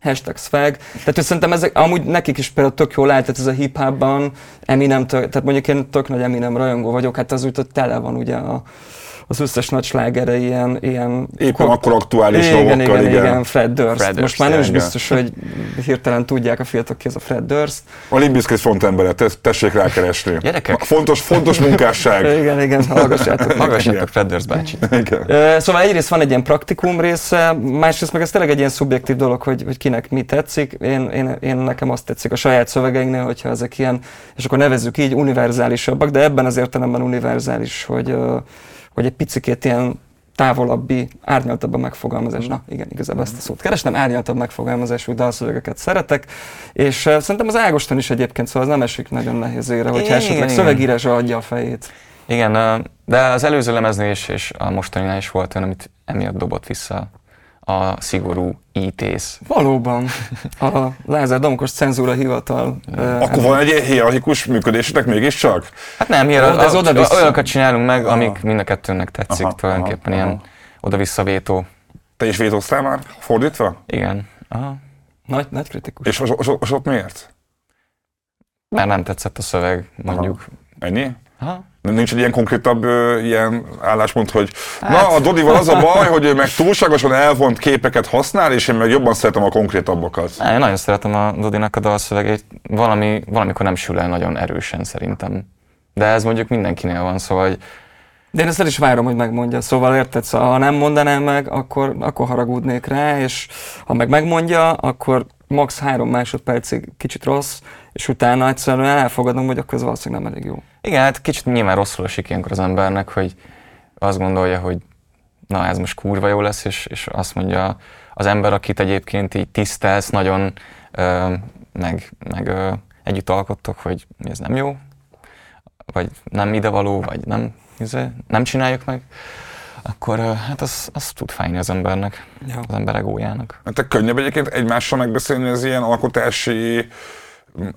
Hashtag swag. Tehát hogy szerintem ezek, amúgy nekik is például tök jól állt, tehát ez a hip-hopban, Eminem, tehát mondjuk én tök nagy Eminem rajongó vagyok, hát az úgy hogy tele van ugye a, az összes nagy slágere ilyen, ilyen Éppen akkor aktuális igen, dolgokkal, igen, igen, igen. Fred Durst. Fred Most már nem is biztos, hogy hirtelen tudják a fiatalok, ki ez a Fred Durst. A Limbiskit frontembere, te, tessék rákeresni. Gyerekek. Fontos, fontos munkásság. (laughs) Igen, igen, hallgassátok. Hallgassátok Fred Durst bácsit. Igen. Szóval egyrészt van egy ilyen praktikum része, másrészt meg ez tényleg egy ilyen szubjektív dolog, hogy, hogy kinek mi tetszik. Én, én, én nekem azt tetszik a saját szövegeinknél, hogyha ezek ilyen, és akkor nevezzük így, univerzálisabbak, de ebben az értelemben univerzális, hogy, hogy egy picikét ilyen távolabbi, árnyaltabb a megfogalmazás. Na, igen, igazából ezt a szót kerestem, árnyaltabb megfogalmazású dalszövegeket szeretek, és uh, szerintem az Ágoston is egyébként, szóval az nem esik nagyon nehézére, hogyha Igen, esetleg szövegírásra adja a fejét. Igen, de az előző lemeznél is, és a mostaninál is volt olyan, amit emiatt dobott vissza a szigorú ítész. Valóban. A Lázár Domkos cenzúra hivatal. ö, Akkor van egy ilyen hierarchikus működésetek mégiscsak? Hát nem, ilyen, de ez a- oda-vissza. olyanokat csinálunk meg, Aha. amik mind a kettőnek tetszik, Aha, tulajdonképpen aha, ilyen aha. oda-vissza vétó. Te is vétóztál már fordítva? Igen. Aha. Nagy, nagy kritikus. És, és, és, és ott miért? Mert nem tetszett a szöveg, mondjuk. Ennyi? Aha. Nincs egy ilyen konkrétabb ö, ilyen álláspont, hogy hát. na, a Dodival az a baj, hogy ő meg túlságosan elvont képeket használ, és én meg jobban szeretem a konkrétabbakat. Á, Én nagyon szeretem a Dodinak a dalszövegét, valami, valamikor nem sül el nagyon erősen szerintem. De ez mondjuk mindenkinél van, szóval hogy De én ezt el is várom, hogy megmondja. Szóval érted, szóval, ha nem mondanám meg, akkor, akkor haragudnék rá, és ha meg megmondja, akkor max. három másodpercig kicsit rossz, és utána egyszerűen elfogadom, hogy akkor ez valószínűleg nem elég jó. Igen, hát kicsit nyilván rosszul esik ilyenkor az embernek, hogy azt gondolja, hogy na ez most kurva jó lesz, és, és azt mondja az ember, akit egyébként így tisztelsz, nagyon ö, meg, meg ö, együtt alkottok, hogy ez nem jó, vagy nem idevaló, vagy nem, izé, nem csináljuk meg, akkor hát az, az tud fájni az embernek, Ja. az ember egójának. Nektek könnyebb egyébként egymással megbeszélni az ilyen alkotási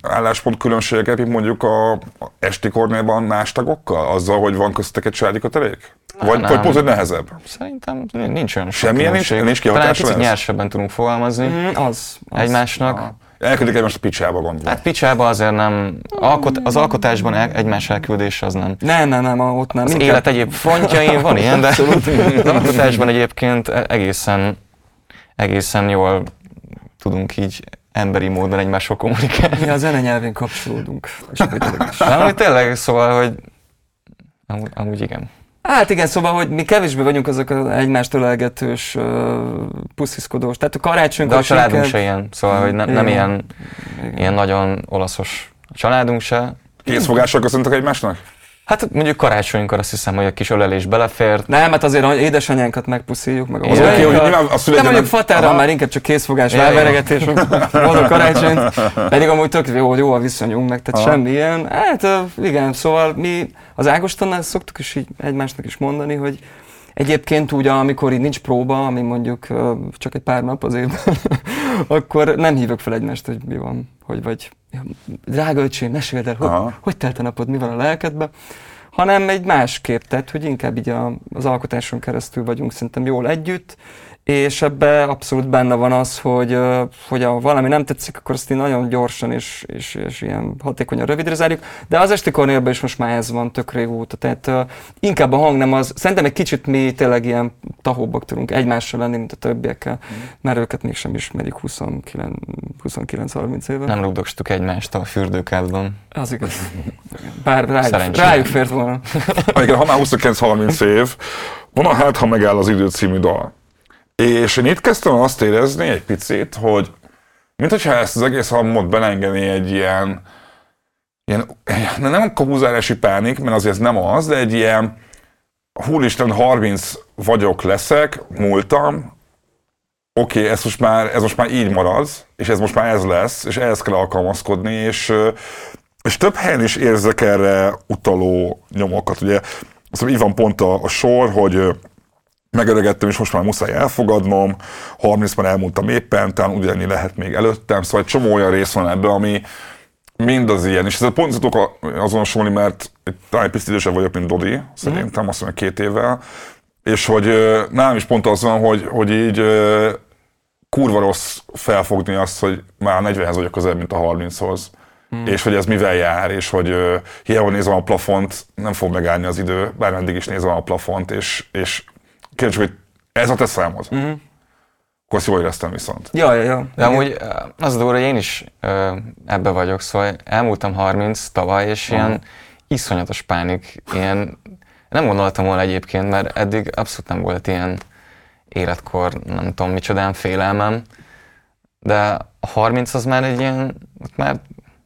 álláspont különbségeket, mint mondjuk a a esti kornélban más tagokkal? Azzal, hogy van köztetek egy családi kötelék? Vagy, nem. vagy pont, hogy nehezebb? Szerintem nincs olyan Semmilyen nincs- nincs Talán kihatása picit ez? nyersebben tudunk fogalmazni Mm, az, az. egymásnak. Aha. Elküldik egymást a picsába, gondolom. Hát picsába azért nem, alkot, az alkotásban el, egymás elküldés az nem. Nem, nem, nem, ott nem. Az Inkább- élet egyéb frontjain van ilyen, de az alkotásban egyébként e- egészen, egészen jól tudunk így emberi módon egymással kommunikálni. Mi a zene nyelvén kapcsolódunk. Nem, hogy tényleg, szóval, hogy amúgy, amúgy igen. Hát igen, szóval, hogy mi kevésbé vagyunk azok az egymást ölelgetős, uh, pusziszkodós. Tehát a karácsonykor De a családunk inkább- se ilyen, szóval, hogy nem, nem Igen. ilyen, Igen. ilyen nagyon olaszos a családunk se. Készfogással köszöntek egymásnak? Hát mondjuk karácsonykor azt hiszem, hogy a kis ölelés belefért. Nem, hát azért hogy édesanyánkat megpuszíjuk, meg a Az oké, hogy nyilván a De szüleidet mondjuk Aha. már inkább csak készfogás, elveregetés, boldog (laughs) karácsonyt, pedig amúgy tök jó, jó a viszonyunk, meg tehát Aha. semmi ilyen. Hát igen, szóval mi az Ágostonnál szoktuk is így egymásnak is mondani, hogy Egyébként úgy, amikor így nincs próba, ami mondjuk csak egy pár nap az évben, akkor nem hívok fel egymást, hogy mi van, hogy vagy "Ja, drága öcsém, meséld el, hogy, Aha. hogy telt a napod, mi van a lelkedben, hanem egy másképp, tehát hogy inkább így a, az alkotáson keresztül vagyunk szerintem jól együtt, és ebbe abszolút benne van az, hogy, hogy ha valami nem tetszik, akkor azt így nagyon gyorsan és, és, és ilyen hatékonyan rövidre zárjuk, de az esti kornélben is most már ez van tök régóta, tehát inkább a hang nem az, szerintem egy kicsit mi tényleg ilyen tahóbbak tudunk egymással lenni, mint a többiekkel, mert őket mégsem ismerjük 29 29-30 éve. Nem rugdogstuk egymást a fürdőkádban. Az igaz. Bár rájuk, rájuk fért volna. Amikor ha már 29-30 év, van a Hát, ha megáll az idő című dal. És én itt kezdtem azt érezni egy picit, hogy mint hogyha ezt az egész albumot belengeni egy ilyen, ilyen ne- nem kapuzárási pánik, mert azért ez nem az, de egy ilyen húristen 30 vagyok leszek, múltam, oké, okay, ez, most már, ez most már így marad, és ez most már ez lesz, és ehhez kell alkalmazkodni, és, és több helyen is érzek erre utaló nyomokat. Ugye azt hiszem, így van pont a, a sor, hogy megöregettem, és most már muszáj elfogadnom, 30 már elmúltam éppen, talán ugyanennyi lehet még előttem, szóval egy csomó olyan rész van ebben, ami mind az ilyen, és ezzel pont tudok azonosulni, mert talán egy picit idősebb vagyok, mint Dodi, szerintem, azt mondom, két évvel, és hogy nálam is pont az van, hogy, hogy így kurva rossz felfogni azt, hogy már 40-hez vagyok közel, mint a 30-hoz. Hmm. És hogy ez mivel jár, és hogy uh, hiába nézem a plafont, nem fog megállni az idő, bármeddig is nézem a plafont, és, és kérdés, hogy ez a te számod. Mhm. Mm-hmm. Akkor azt jól éreztem viszont. Ja, ja, ja. De amúgy ö, az a durva, hogy én is ö, ebbe vagyok, szóval elmúltam 30 tavaly, és ilyen iszonyatos pánik, ilyen nem gondoltam volna egyébként, mert eddig abszolút nem volt ilyen életkor, nem tudom micsodán félelmem, de a 30 az már egy ilyen, ott már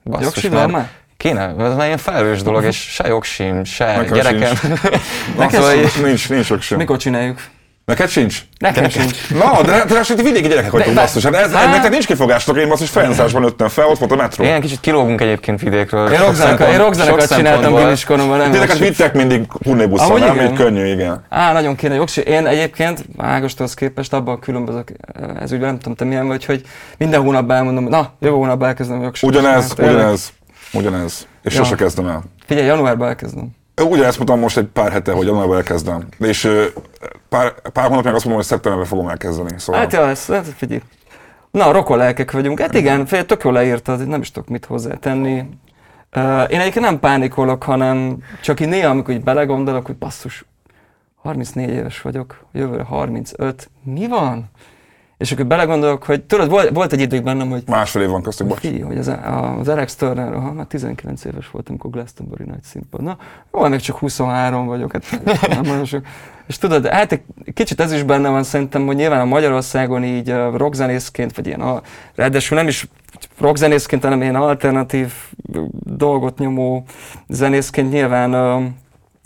basszus, már? Kéne, ez már ilyen felelős dolog, és se jogsim, se Nekem gyerekem. (laughs) (laughs) Szóval sincs. így- Nincs, nincs sok sem. Mikor csináljuk? Neked sincs? Nekem sincs. Na, de te hát vidéki gyerekek vagytok, basszus. Hát ez, Hát- neked nincs kifogástotok, én basszus Ferencvárosban nőttem fel, ott volt a metró. Igen, kicsit kilógunk egyébként vidékről. Én rockzenekart csináltam szempontból. gimiskoromban, nem vittek mindig turnébusszal, Amúgy nem? igen. Így könnyű, igen. Á, nagyon kéne jogsi. Én egyébként Ágostóhoz képest abban különbözök ez ügyben, nem tudom, te milyen vagy, hogy minden hónapban elmondom, na, jövő hónapban elkezdem jogsi. Ugyanez, Tényleg. ugyanez, ugyanez. És Ja. sose kezdem el. Figyelj, januárban elkezdem. Ugyanezt mondtam most egy pár hete, hogy januárban elkezdem. És pár, pár hónap meg azt mondom, hogy szeptemberben fogom elkezdeni. Szóval. Hát ja, ez, ez figyelj. Na, rokon lelkek vagyunk. Hát igen, fél, tök jól leírtad, nem is tudok mit hozzátenni. Uh, én egyébként nem pánikolok, hanem csak így néha, amikor így belegondolok, hogy basszus, 34 éves vagyok, jövőre 35, mi van? És akkor belegondolok, hogy tudod, volt, volt egy idők bennem, hogy... Másfél év van köztük, bocs. Fi, hogy az, az Alex Turner, ha már 19 éves voltam, amikor Glastonbury nagy színpad. Na, jó, még csak 23 vagyok, hát (laughs) nem nagyon sok. És tudod, hát egy kicsit ez is benne van szerintem, hogy nyilván a Magyarországon így rockzenészként, vagy ilyen, a, ráadásul nem is rockzenészként, hanem ilyen alternatív dolgot nyomó zenészként nyilván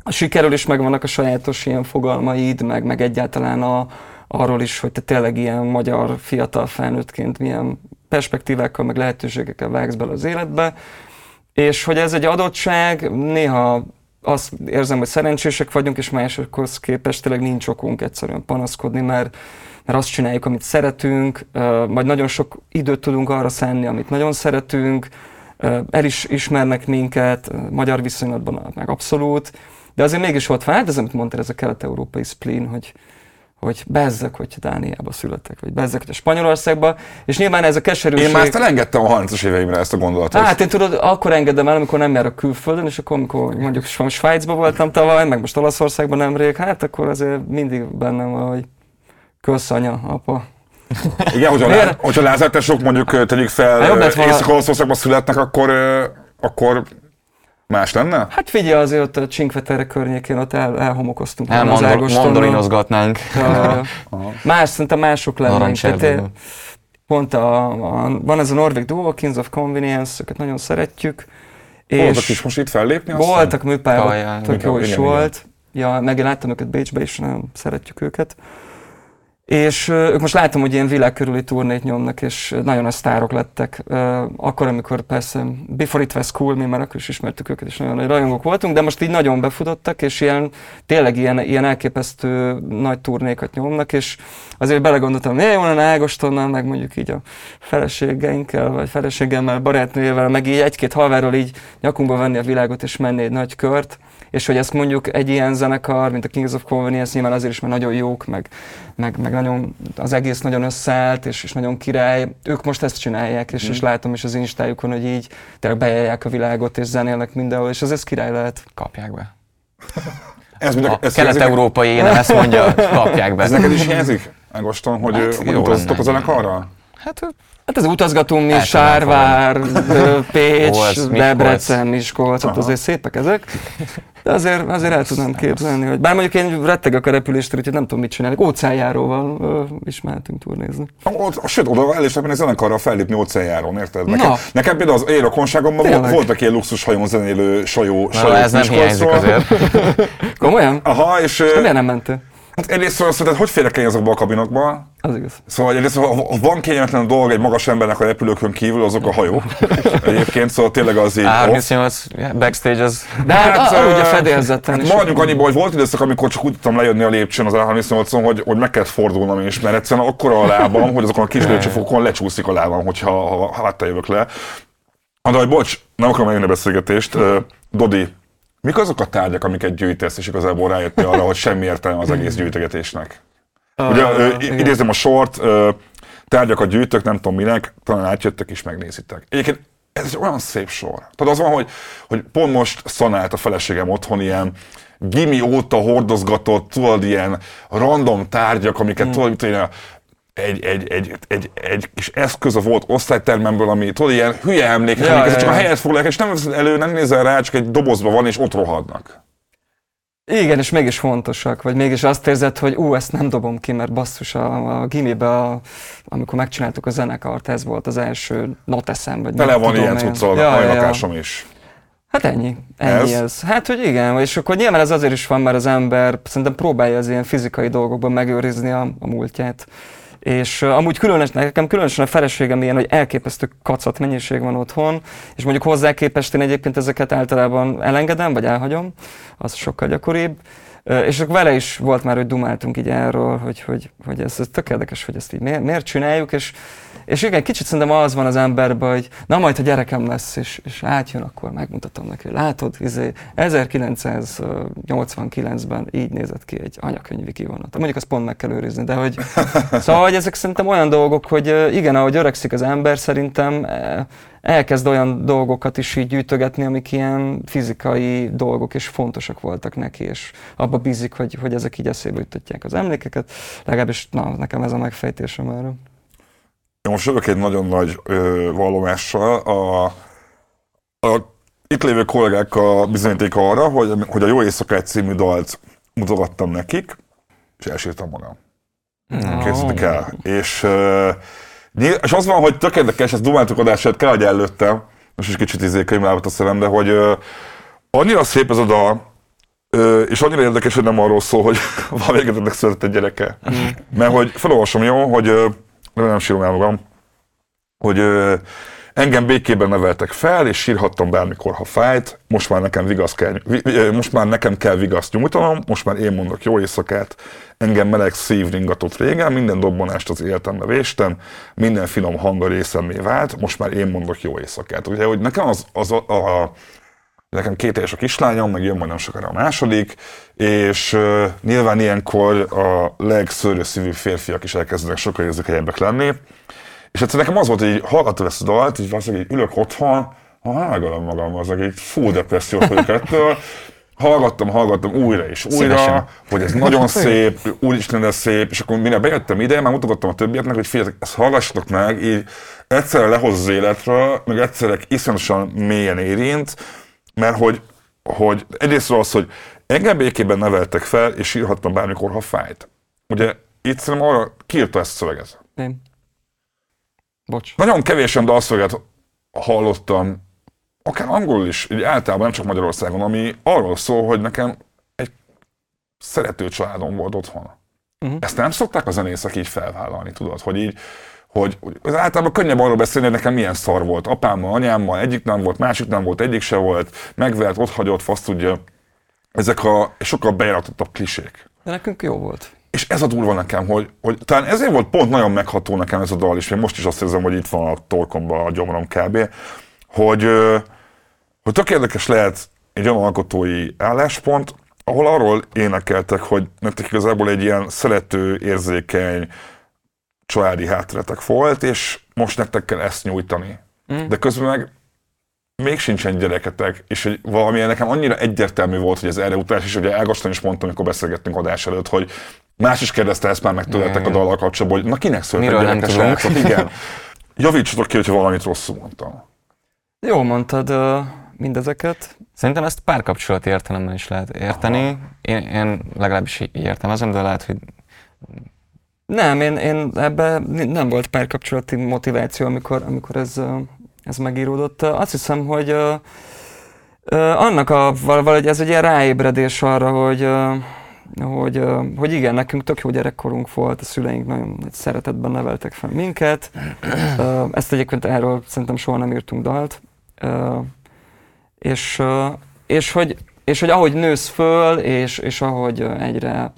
a sikerül is megvannak a sajátos ilyen fogalmaid, meg, meg egyáltalán a, arról is, hogy te tényleg ilyen magyar fiatal felnőttként milyen perspektívákkal, meg lehetőségekkel vágsz bele az életbe, és hogy ez egy adottság, néha azt érzem, hogy szerencsések vagyunk, és másokhoz képest tényleg nincs okunk egyszerűen panaszkodni, mert, mert azt csináljuk, amit szeretünk, majd nagyon sok időt tudunk arra szánni, amit nagyon szeretünk, el is ismernek minket, magyar viszonylatban meg abszolút, de azért mégis ott van, hát ez, amit mondtál, ez a kelet-európai spleen, hogy, hogy bezzek, hogy Dániába születtek, vagy bezzek, hogy a Spanyolországba, és nyilván ez a keserűség... Én már ezt elengedtem a 30-as éveimre ezt a gondolatot. Hát én tudod, akkor engedem el, amikor nem járok külföldön, és akkor amikor mondjuk Svájcban voltam tavaly, meg most Olaszországban nemrég, hát akkor azért mindig bennem van, hogy köszanya, apa. Igen, hogyha, lá, hogyha Lázár mondjuk tegyük fel, hát Észak-Olaszországban születnek, akkor, akkor Más lenne? Hát figyelj, azért ott a Csinkvetere környékén ott el, elhomokoztunk. El mandor, mandorinozgatnánk. (laughs) más, szerintem mások lennénk. Tehát, pont a, a, van ez a Norvég duo, Kings of Convenience, őket nagyon szeretjük. Voltak is most itt fellépni? Voltak műpályában, tök jó is volt. Ja, meg láttam őket Bécsbe is, nagyon szeretjük őket. És ők most látom, hogy ilyen világkörüli turnét nyomnak, és nagyon a sztárok lettek. Akkor, amikor persze Before It Was Cool, mi már akkor is ismertük őket, és nagyon nagy rajongók voltunk, de most így nagyon befutottak, és ilyen, tényleg ilyen, ilyen elképesztő nagy turnékat nyomnak, és azért belegondoltam, hogy onnan Ágostonnal, meg mondjuk így a feleségeinkkel, vagy feleségemmel, barátnőjével, meg így egy-két halváról így nyakunkba venni a világot, és menni egy nagy kört, és hogy ezt mondjuk egy ilyen zenekar, mint a Kings of Convenience nyilván azért is, mert nagyon jók, meg, meg, meg nagyon, az egész nagyon összeállt, és, és nagyon király. Ők most ezt csinálják, és, mm. és látom is az instájukon, hogy így tényleg bejárják a világot, és zenélnek mindenhol, és az ez király lehet. Kapják be. (laughs) ez a ez kelet-európai énem ezt mondja, kapják be. Ez neked is hiányzik, Ágoston, hogy, hát, hogy utaztok a zenekarra? Hát Hát az utazgatunk mi, Sárvár, Pécs, Debrecen, Miskolc, ott azért szépek ezek. De azért, azért el tudnám képzelni, hogy bár mondjuk én rettegek a repüléstől, úgyhogy nem tudom mit csinálni. Óceánjáróval ö, is mehetünk turnézni. Sőt, oda el is lehetne zenekarra fellépni óceánjárón, érted? Nekem, Na. nekem például az érokonságomban volt, voltak ilyen luxus hajón zenélő sajó, Na, sajó ez nem hiányzik azért. (laughs) Komolyan? Aha, és... és miért nem mentél? Hát egyrészt szóval szerinted hogy férek el azokba a kabinokba? Az igaz. Szóval egyrészt, ha van kényelmetlen dolog egy magas embernek a repülőkön kívül, azok a hajók. Egyébként, szóval tényleg az így A38 backstage az... De hát, hát a, a fedélzeten hát is. Maradjunk annyiból, hogy volt időszak, amikor csak úgy tudtam lejönni a lépcsőn az A38-on, hogy, hogy meg kellett fordulnom is, mert egyszerűen akkora a lábam, hogy azokon a kis lépcsőfokon lecsúszik a lábam, hogyha ha, ha, jövök le. De hogy bocs, nem akarom eljönni a beszélgetést. Dodi, Mik azok a tárgyak, amiket gyűjtesz, és igazából rájöttél arra, hogy semmi értelme az egész gyűjtögetésnek? Ugye, uh, idézem a sort, uh, tárgyakat gyűjtök, nem tudom minek, talán átjöttek és megnézitek. Egyébként ez egy olyan szép sor. Tehát az van, hogy, hogy pont most szanált a feleségem otthon ilyen gimi óta hordozgatott, tudod, ilyen random tárgyak, amiket mm. tudod, tudod, egy, egy, egy, egy, egy kis eszköz a volt osztálytermemből, ami tudod, ilyen hülye emlékek, ja, ja, csak ja. a helyet foglalják, és nem elő, nem nézel rá, csak egy dobozban van, és ott rohadnak. Igen, és mégis fontosak, vagy mégis azt érzed, hogy ú, ezt nem dobom ki, mert basszus a, a gimibe, a, amikor megcsináltuk a zenekart, ez volt az első noteszem, vagy Tele van ilyen cuccal, ja, a ja. is. Hát ennyi, ennyi ez? ez. Hát, hogy igen, és akkor nyilván ez azért is van, mert az ember szerintem próbálja az ilyen fizikai dolgokban megőrizni a, a múltját. És uh, amúgy különös, nekem különösen a feleségem ilyen, hogy elképesztő kacat mennyiség van otthon, és mondjuk hozzá képest én egyébként ezeket általában elengedem, vagy elhagyom, az sokkal gyakoribb. Uh, és akkor vele is volt már, hogy dumáltunk így erről, hogy, hogy, hogy ez, ez tök érdekes, hogy ezt így miért, miért csináljuk, és és igen, kicsit szerintem az van az emberben, hogy na majd, ha gyerekem lesz, és, és átjön, akkor megmutatom neki. Látod, izé, 1989-ben így nézett ki egy anyakönyvi kivonat. Mondjuk azt pont meg kell őrizni, de hogy... (laughs) Szóval hogy ezek szerintem olyan dolgok, hogy igen, ahogy öregszik az ember, szerintem elkezd olyan dolgokat is így gyűjtögetni, amik ilyen fizikai dolgok, és fontosak voltak neki, és abba bízik, hogy, hogy ezek így eszébe jutatják az emlékeket. Legalábbis na, nekem ez a megfejtésem erre. Most jövök egy nagyon nagy ö, vallomással. A, a itt lévő kollégákkal bizonyíték arra, hogy, hogy a Jó Éjszakát című dalt mutogattam nekik, és elsírtam magam. No. Készítik el. És, és az van, hogy tök érdekes, ezt dumáltuk adását, kell, hogy előttem, most is kicsit izé könyválvat a szemembe, hogy uh, annyira szép ez a dal, és annyira érdekes, hogy nem arról szól, hogy (laughs) valamelyiketnek született egy gyereke. Mm. Mert hogy felolvasom jó, hogy nem sírom el magam, hogy uh, Engem békében neveltek fel, és sírhattam bármikor, ha fájt. Most már nekem, vigasz kell, most már nekem kell vigaszt nyújtanom, most már én mondok jó éjszakát. Engem meleg szív ringatott régen, minden dobbanást az életembe véstem, minden finom hang a részemé vált, most már én mondok jó éjszakát. Ugye, hogy nekem az, az a, a, nekem két éves a kislányom, meg jön majd nem sokára a második, és uh, nyilván ilyenkor a legszörösszívű férfiak is elkezdenek sokkal érzékenyebbek lenni, és egyszer nekem az volt, hogy hallgattam ezt a dalt, így valószínűleg így ülök otthon, hágalom magam, az egy fú depressziós vagyok ettől, hallgattam, hallgattam újra és újra, Szívesen. hogy ez nagyon (laughs) szép, úristen, ez szép, és akkor mire bejöttem ide, már mutogattam a többieknek, hogy figyeljetek, ezt hallgassatok meg, így egyszerre lehoz az életről, meg egyszerre iszonyatosan mélyen érint, mert hogy, hogy egyrészt az, hogy engem békében neveltek fel, és írhattam bármikor, ha fájt. Ugye itt szerintem arra kiírta ezt a szöveget. Nem. Bocs. Nagyon kevésen dalszöveget hallottam, akár angolul is, így általában nem csak Magyarországon, ami arról szól, hogy nekem egy szerető családom volt otthon. Uh-huh. Ezt nem szokták a zenészek így felvállalni, tudod, hogy így, hogy az általában könnyebb arról beszélni, hogy nekem milyen szar volt. Apámmal, anyámmal, egyik nem volt, másik nem volt, egyik se volt, megvert, ott hagyott, fasz tudja. Ezek a sokkal bejáratott klisék. De nekünk jó volt. És ez a durva nekem, hogy, hogy talán ezért volt pont nagyon megható nekem ez a dal is, mert most is azt érzem, hogy itt van a torkomban a gyomrom kb., hogy, hogy tök érdekes lehet egy olyan alkotói álláspont, ahol arról énekeltek, hogy nektek igazából egy ilyen szerető, érzékeny, családi hátteretek volt, és most nektek kell ezt nyújtani. Mm. De közben meg még sincsen gyereketek, és hogy valamilyen nekem annyira egyértelmű volt, hogy ez erre utalás, és ugye Ágoston is mondtam, amikor beszélgettünk adás előtt, hogy más is kérdezte ezt már meg tőletek a dallal kapcsolatban, hogy na kinek született nem srácok, (laughs) igen. Javítsatok ki, hogyha valamit rosszul mondtam. Jó mondtad uh, mindezeket. Szerintem ezt párkapcsolati értelemben is lehet érteni. Én, én legalábbis így értelmezem, de lehet, hogy Nem, én, én ebben nem volt párkapcsolati motiváció, amikor, amikor ez, uh, ez megíródott. Azt hiszem, hogy annak a, valahogy ez egy ilyen ráébredés arra, hogy hogy, hogy igen, nekünk tök jó gyerekkorunk volt, a szüleink nagyon nagy szeretetben neveltek fel minket. Ezt egyébként erről szerintem soha nem írtunk dalt. És, és, hogy, és hogy ahogy nősz föl, és, és ahogy egyre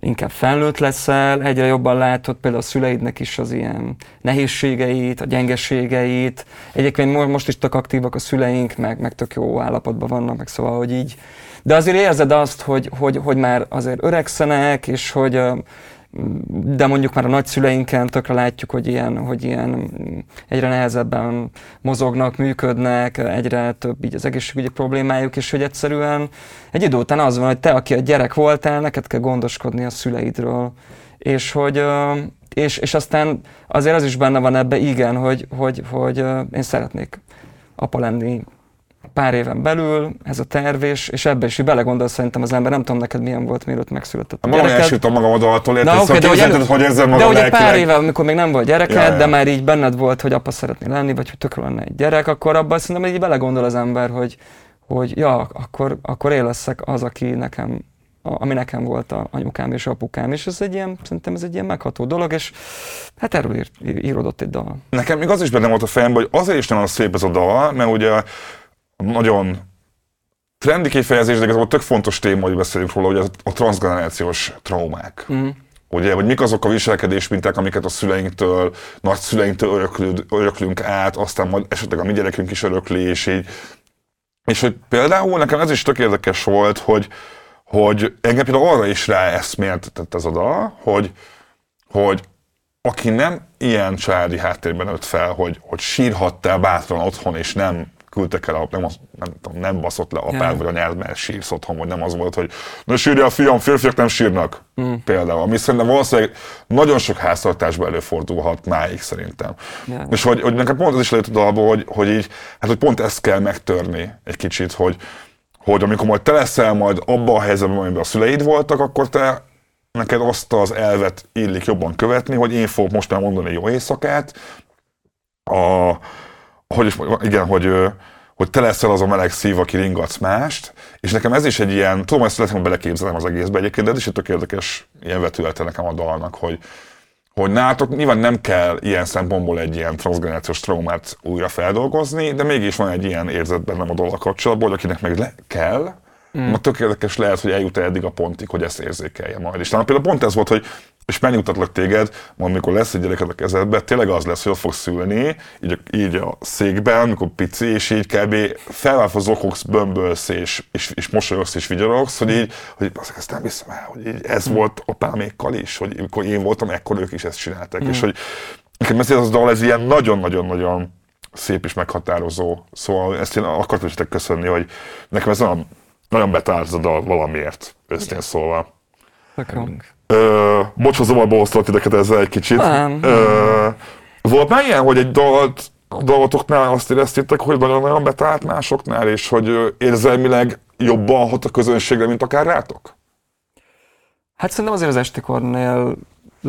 inkább felnőtt leszel, egyre jobban látod például a szüleidnek is az ilyen nehézségeit, a gyengeségeit. Egyébként mo- most is tök aktívak a szüleink, meg, meg tök jó állapotban vannak, meg szóval, hogy így. De azért érzed azt, hogy, hogy, hogy már azért öregszenek, és hogy de mondjuk már a nagyszüleinken tökre látjuk, hogy ilyen, hogy ilyen egyre nehezebben mozognak, működnek, egyre több így az egészségügyi problémájuk, és hogy egyszerűen egy idő után az van, hogy te, aki a gyerek voltál, neked kell gondoskodni a szüleidről. És hogy és, és aztán azért az is benne van ebbe, igen, hogy, hogy, hogy én szeretnék apa lenni pár éven belül, ez a terv, és, és ebbe is így belegondol szerintem az ember, nem tudom neked milyen volt, mielőtt megszületett a Magam gyereked. elsültem magam a daltól, érted? Na, Szóval de hogy, hogy ezzel de magam hogy egy pár éve, amikor még nem volt gyereked, Ja, ja. de már így benned volt, hogy apa szeretné lenni, vagy hogy tökre lenne egy gyerek, akkor abban szerintem így belegondol az ember, hogy, hogy ja, akkor, akkor én leszek az, aki nekem, a- ami nekem volt a anyukám és apukám, és ez egy ilyen, szerintem ez egy ilyen megható dolog, és hát erről írt, íródott egy dal. Nekem még az is benne volt a fejemben, hogy azért is az szép ez a dal, mert ugye nagyon trendi kifejezés, de igazából tök fontos téma, hogy beszéljünk róla, hogy a transgenerációs traumák. Mm. Ugye, hogy mik azok a viselkedésminták, amiket a szüleinktől, nagyszüleinktől öröklünk, öröklünk át, aztán majd esetleg a mi gyerekünk is örökli, és így. És hogy például nekem ez is tök érdekes volt, hogy, hogy engem például arra is rá eszmélt tett ez a dal, hogy, hogy aki nem ilyen családi háttérben nőtt fel, hogy, hogy sírhattál bátran otthon, és nem küldtek el, nem, az- nem, tudom, nem baszott le apád Ja. vagy anyád, mert sírsz otthon, vagy nem az volt, hogy ne sírja a fiam, férfiak nem sírnak. Mm. Például, ami szerintem valószínűleg nagyon sok háztartásban előfordulhat máig szerintem. Ja. És hogy, hogy nekem pont az is lejött a dalból, hogy, hogy így, hát hogy pont ezt kell megtörni egy kicsit, hogy, hogy amikor majd te leszel majd abban a helyzetben, amiben a szüleid voltak, akkor te neked azt az elvet illik jobban követni, hogy én fogok most már mondani jó éjszakát, a, hogy is igen, hogy, hogy te leszel az a meleg szív, aki ringatsz mást, és nekem ez is egy ilyen, tudom, ezt lehet, hogy beleképzelem az egészbe egyébként, de ez is egy tök érdekes ilyen vetülete nekem a dalnak, hogy, hogy nálatok nyilván nem kell ilyen szempontból egy ilyen transgenerációs traumát újra feldolgozni, de mégis van egy ilyen érzet bennem a dolog kapcsolatból, hogy akinek meg le kell, mm. tök érdekes lehet, hogy eljut eddig a pontig, hogy ezt érzékelje majd. És talán például pont ez volt, hogy és megnyugtatlak téged, majd mikor lesz egy gyereked a kezedbe, tényleg az lesz, hogy ott fogsz szülni, így a, így a székben, amikor pici, és így kb. felváltva zokogsz, bömbölsz, és, és, és mosolyogsz, és vigyorogsz, hogy így, hogy azt ezt nem hiszem el, hogy így ez volt apámékkal is, hogy amikor én voltam, ekkor ők is ezt csináltak, és hogy nekem ez az dal, ez ilyen nagyon-nagyon-nagyon szép és meghatározó. Szóval ezt én akartam is köszönni, hogy nekem ez nagyon, nagyon betárt a dal valamiért, őszintén szólva. Jó. Ö, bocs, ha zavarba titeket ezzel egy kicsit. Nem. Ö, volt már ilyen, hogy egy dalt, dalotoknál azt éreztétek, hogy nagyon-nagyon betált másoknál, és hogy érzelmileg jobban hat a közönségre, mint akár rátok? Hát szerintem azért az esti kornél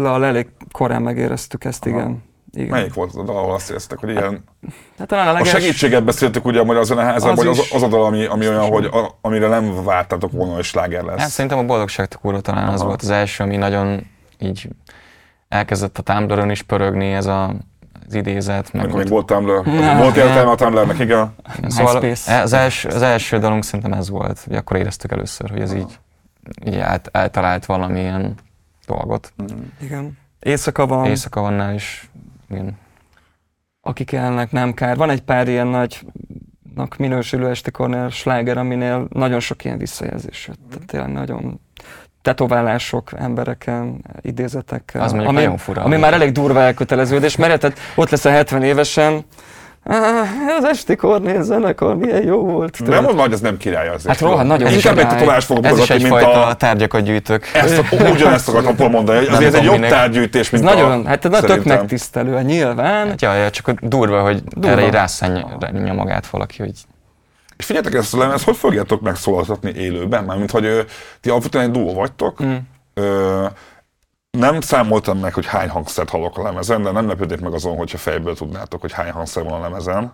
elég korán megéreztük ezt, igen. Igen. Melyik volt az a dal, ahol azt éreztek, hogy ilyen... Hát talán a A leges... segítséget beszéltük ugye a Magyar Zeneházban, Az hogy az, az a dal, ami, ami olyan, hogy a, amire nem vártátok volna, hogy sláger lesz. Hát szerintem a Boldogságtok úra talán az Aha. volt az első, ami nagyon így elkezdett a Tumblr-ön is pörögni ez a, az idézet. Meg Amikor még volt Tumblr. Ja. Volt értelme a Tumblrnek, igen. Szóval az első, az első dalunk szerintem ez volt, hogy akkor éreztük először, hogy ez így, így át, eltalált valamilyen dolgot. Igen. Éjszaka van, Éjszaka vannál is, igen. akik élnek, nem kár. Van egy pár ilyen nagynak minősülő esti kornél sláger, aminél nagyon sok ilyen visszajelzés jött. Tehát tényleg nagyon tetoválások embereken, idézetekkel. Az ami, nagyon fura. Ami már elég durva elköteleződés, mert tehát ott lesz a 70 évesen, "Ah, az esti kornél zenekar milyen jó volt. tudod. Nem mondom, hogy ez nem király azért. Hát rohadt nagyon Inkább egy király. tetoválás fogok Ez is egyfajta a... tárgyakat gyűjtök. Ezt, ugyanezt akartam pont mondani, hogy azért ez egy jobb minek. tárgyűjtés, Ez mint nagyon, a... hát ez tök megtisztelő, nyilván. Hát jaj, jaj, csak durva, hogy Durva. erre így rászánja magát valaki, hogy És figyeljetek ezt a lemezt, hogy fogjátok megszólaltatni élőben? Mármint, hogy ö, ti alapvetően egy duó vagytok. Mm. Ö, nem számoltam meg, hogy hány hangszert hallok a lemezen, de nem lepődnék meg azon, hogyha fejből tudnátok, hogy hány hangszer van a lemezen.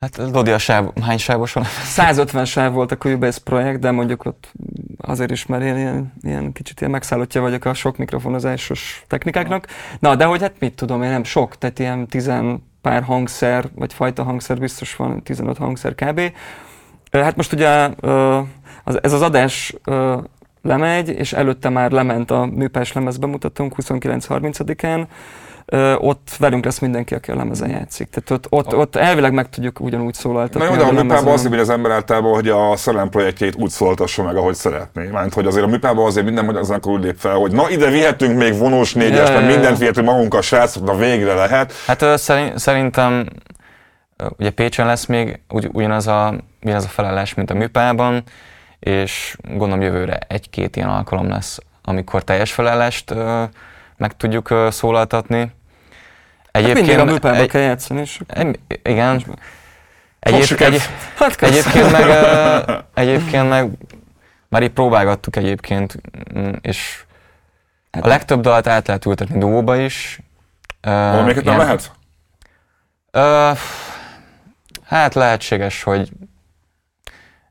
hát Lodi a sáv, hány sávos van? 150 sáv volt a Cubase projekt, de mondjuk ott azért is, mert én ilyen, ilyen kicsit ilyen megszállottja vagyok a sok mikrofonozásos technikáknak. Na, de hogy hát mit tudom, én nem sok, tehát ilyen tizen pár hangszer, vagy fajta hangszer biztos van, 15 hangszer kb. Hát most ugye ez az adás lemegy, és előtte már lement a műpás lemez bemutatónk 29-30-án, Ö, ott velünk lesz mindenki, aki a lemezen játszik. Tehát ott, ott, ott elvileg meg tudjuk ugyanúgy szólaltatni. Na jó, de a lemezen. műpában azért megy az ember általában, hogy a szerelem projektjét úgy szóltassa meg, ahogy szeretné. Mert hogy azért a műpában azért minden magyar zenekar úgy lép fel, hogy na ide vihetünk még vonós négyes, Ja, meg ja, mindent vihetünk magunkkal, srácok, na végre lehet. Hát szerintem ugye Pécsen lesz még ugy, ugyanaz, a, ugyanaz a felállás, mint a műpában, és gondolom jövőre egy-két ilyen alkalom lesz, amikor teljes felállást ö, meg tudjuk ö, szólaltatni. Hát mindig a műpában egy- kell játszani, és egy- igen. Egyéb, egy, hát egyébként, meg, ö, (laughs) egyébként meg már így próbálgattuk egyébként, mm, és Hát- a legtöbb dalt át lehet ültetni duóba is. Ö, Valamiket nem lehet? Ö, hát lehetséges, hogy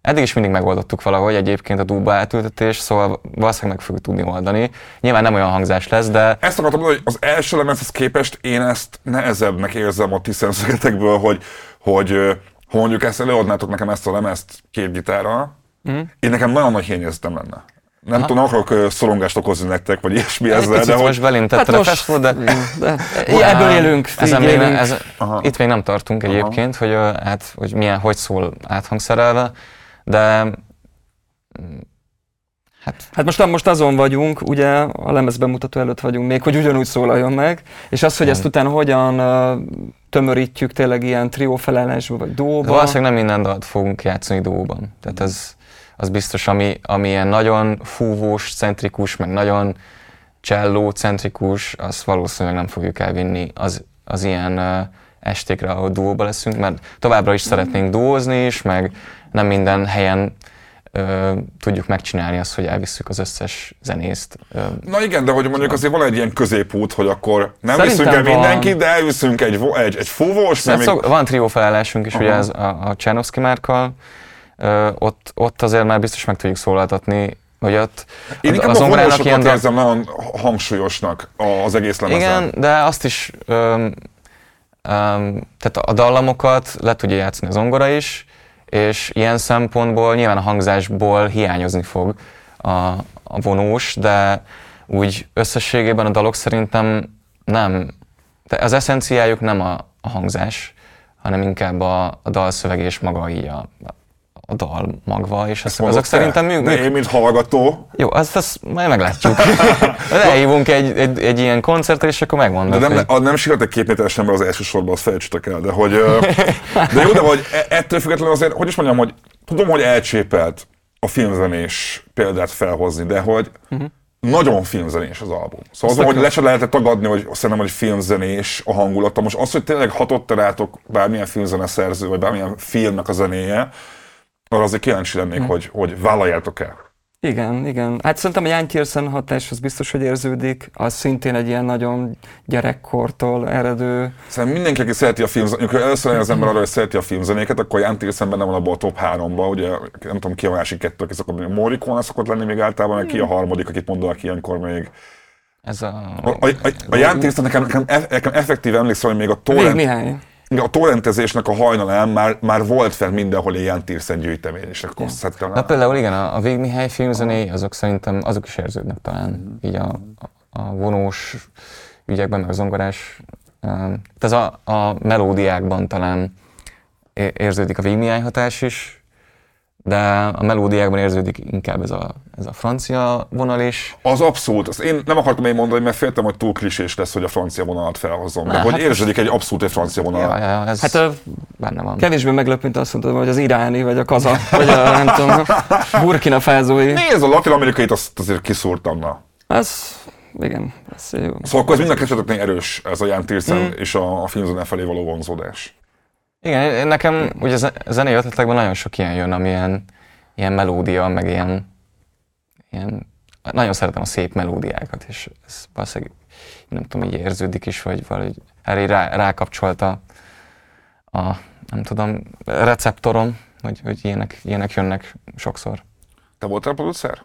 eddig is mindig megoldottuk valahogy egyébként a dúba átültetés, szóval valószínűleg meg fogjuk tudni oldani. Nyilván nem olyan hangzás lesz, de Ezt akartam mondani, hogy az első lemezhez képest én ezt nehezebbnek érzem a ti szemszögetekből, hogy, hogy ha mondjuk ezt előadnátok nekem ezt a lemezt két gitárral, Mm. én nekem nagyon nagy hiányérzetem lenne. Nem Aha. tudom, akarok szorongást okozni nektek, vagy ilyesmi egy ezzel, de hogy... most belém tetted Hát a most- fesztivál, de de ebből élünk, ezen még ne, élünk. ez, Aha. itt még nem tartunk Aha. egyébként, hogy, hát, hogy milyen, hogy szól áthangszerelve, de mm, Hát, hát most, most azon vagyunk, ugye a lemezbemutató előtt vagyunk még, hogy ugyanúgy szólaljon meg, és az, hogy ezt utána hogyan tömörítjük tényleg ilyen trió felállásba, vagy dóba. Valószínűleg nem minden dalt fogunk játszani dóban. Tehát ez, az biztos, ami, ami ilyen nagyon fúvós, centrikus, meg nagyon cselló centrikus, azt valószínűleg nem fogjuk elvinni az, az ilyen uh, estékre, ahol duóba leszünk, mert továbbra is szeretnénk duózni is, meg nem minden helyen ö, tudjuk megcsinálni azt, hogy elvisszük az összes zenészt. Ö, Na igen, de hogy mondjuk azért van egy ilyen középút, hogy akkor nem Szerintem viszünk el mindenkit, de elviszünk egy, egy, egy fúvós, még... szok, van trió felállásunk is, Aha. ugye ez a, a Csernovszki márkkal, ö, ott, ott azért már biztos meg tudjuk szólaltatni, hogy ott Én inkább a zongorának vonósokat ilyen érzem nagyon hangsúlyosnak az egész lemezen. Igen, de azt is, öm, öm, tehát a dallamokat le tudja játszani a zongora is, és ilyen szempontból nyilván a hangzásból hiányozni fog a, a vonós, de úgy összességében a dalok szerintem nem, de az eszenciájuk nem a, a hangzás, hanem inkább a, a dalszöveg és maga így a, a dal magva, és azok, Mondod azok te? szerintem De működnek. én, mint hallgató, Jó, azt, azt majd meglátjuk. (laughs) Elhívunk egy, egy, egy ilyen koncertre, és akkor de megmondod. nem, hogy- a, nem sírt egy két méteres ember az első sorban, azt felejtsetek el, de hogy... (laughs) De jó, de hogy e- ettől függetlenül azért, hogy is mondjam, hogy tudom, hogy elcsépelt a filmzenés példát felhozni, de hogy nagyon filmzenés az album. Szóval az, hogy le se lehetett tagadni, hogy szerintem, hogy filmzenés a hangulata. Most az, hogy tényleg hatott rátok bármilyen filmzene szerző, vagy bármilyen filmnek a zenéje, arra azért kíváncsi lennék, hogy, hogy vállaljátok el. Igen, igen. Hát szerintem a Jan Tiersen hatás az biztos, hogy érződik. Az szintén egy ilyen nagyon gyerekkortól eredő. Szerintem mindenki, aki szereti a filmzenéket, amikor először az ember arra, hogy szereti a filmzenéket, akkor Jan Tilsen benne van abban a top 3-ban, ugye nem tudom ki a másik kettő, aki szokott lenni. Morricone szokott lenni még általában, meg ki a harmadik, akit mondanak ilyenkor még. Ez a... A, a, a, a Jan Tilsen nekem, nekem, eff- nekem effektív emlékszem, hogy még a torrent, Mihály. A torrentezésnek a hajnalán már, már volt fel mindenhol Jan Tilsen gyűjtemény, és akkor azt szedtem Na például igen, a, a Vég Mihály filmzené, azok szerintem azok is érződnek talán, így a, a, vonós ügyekben, meg a zongorás. um, Ez a, a melódiákban talán érződik a Vég Mihály hatás is, de a melódiákban érződik inkább ez a, ez a francia vonal is. Az abszolút, azt én nem akartam én mondani, mert féltem, hogy túl klisés lesz, hogy a francia vonalat felhozom. De hogy hát érződik egy abszolút egy francia vonal. Ja, ja, ez Hát benne van. kevésbé meglepő, mint azt mondtad, hogy az iráni, vagy a kaza, vagy a nem tudom, a burkina fázói. Nézd, a latin-amerikait azt azért kiszúrtam, na. Az, igen, ez jó. Szóval akkor ez mind a kettőtöknél erős, ez a Jan Tilsen Mm. és a, a filmzene felé való vonzódás. Igen, nekem ugye zenei ötletekben nagyon sok ilyen jön, ami ilyen, ilyen melódia, meg ilyen, ilyen, nagyon szeretem a szép melódiákat, és ez valószínűleg nem tudom, így érződik is, vagy valahogy erre rá, rákapcsolt a, a, nem tudom, receptorom, hogy, hogy ilyenek, ilyenek jönnek sokszor. Te voltál producer?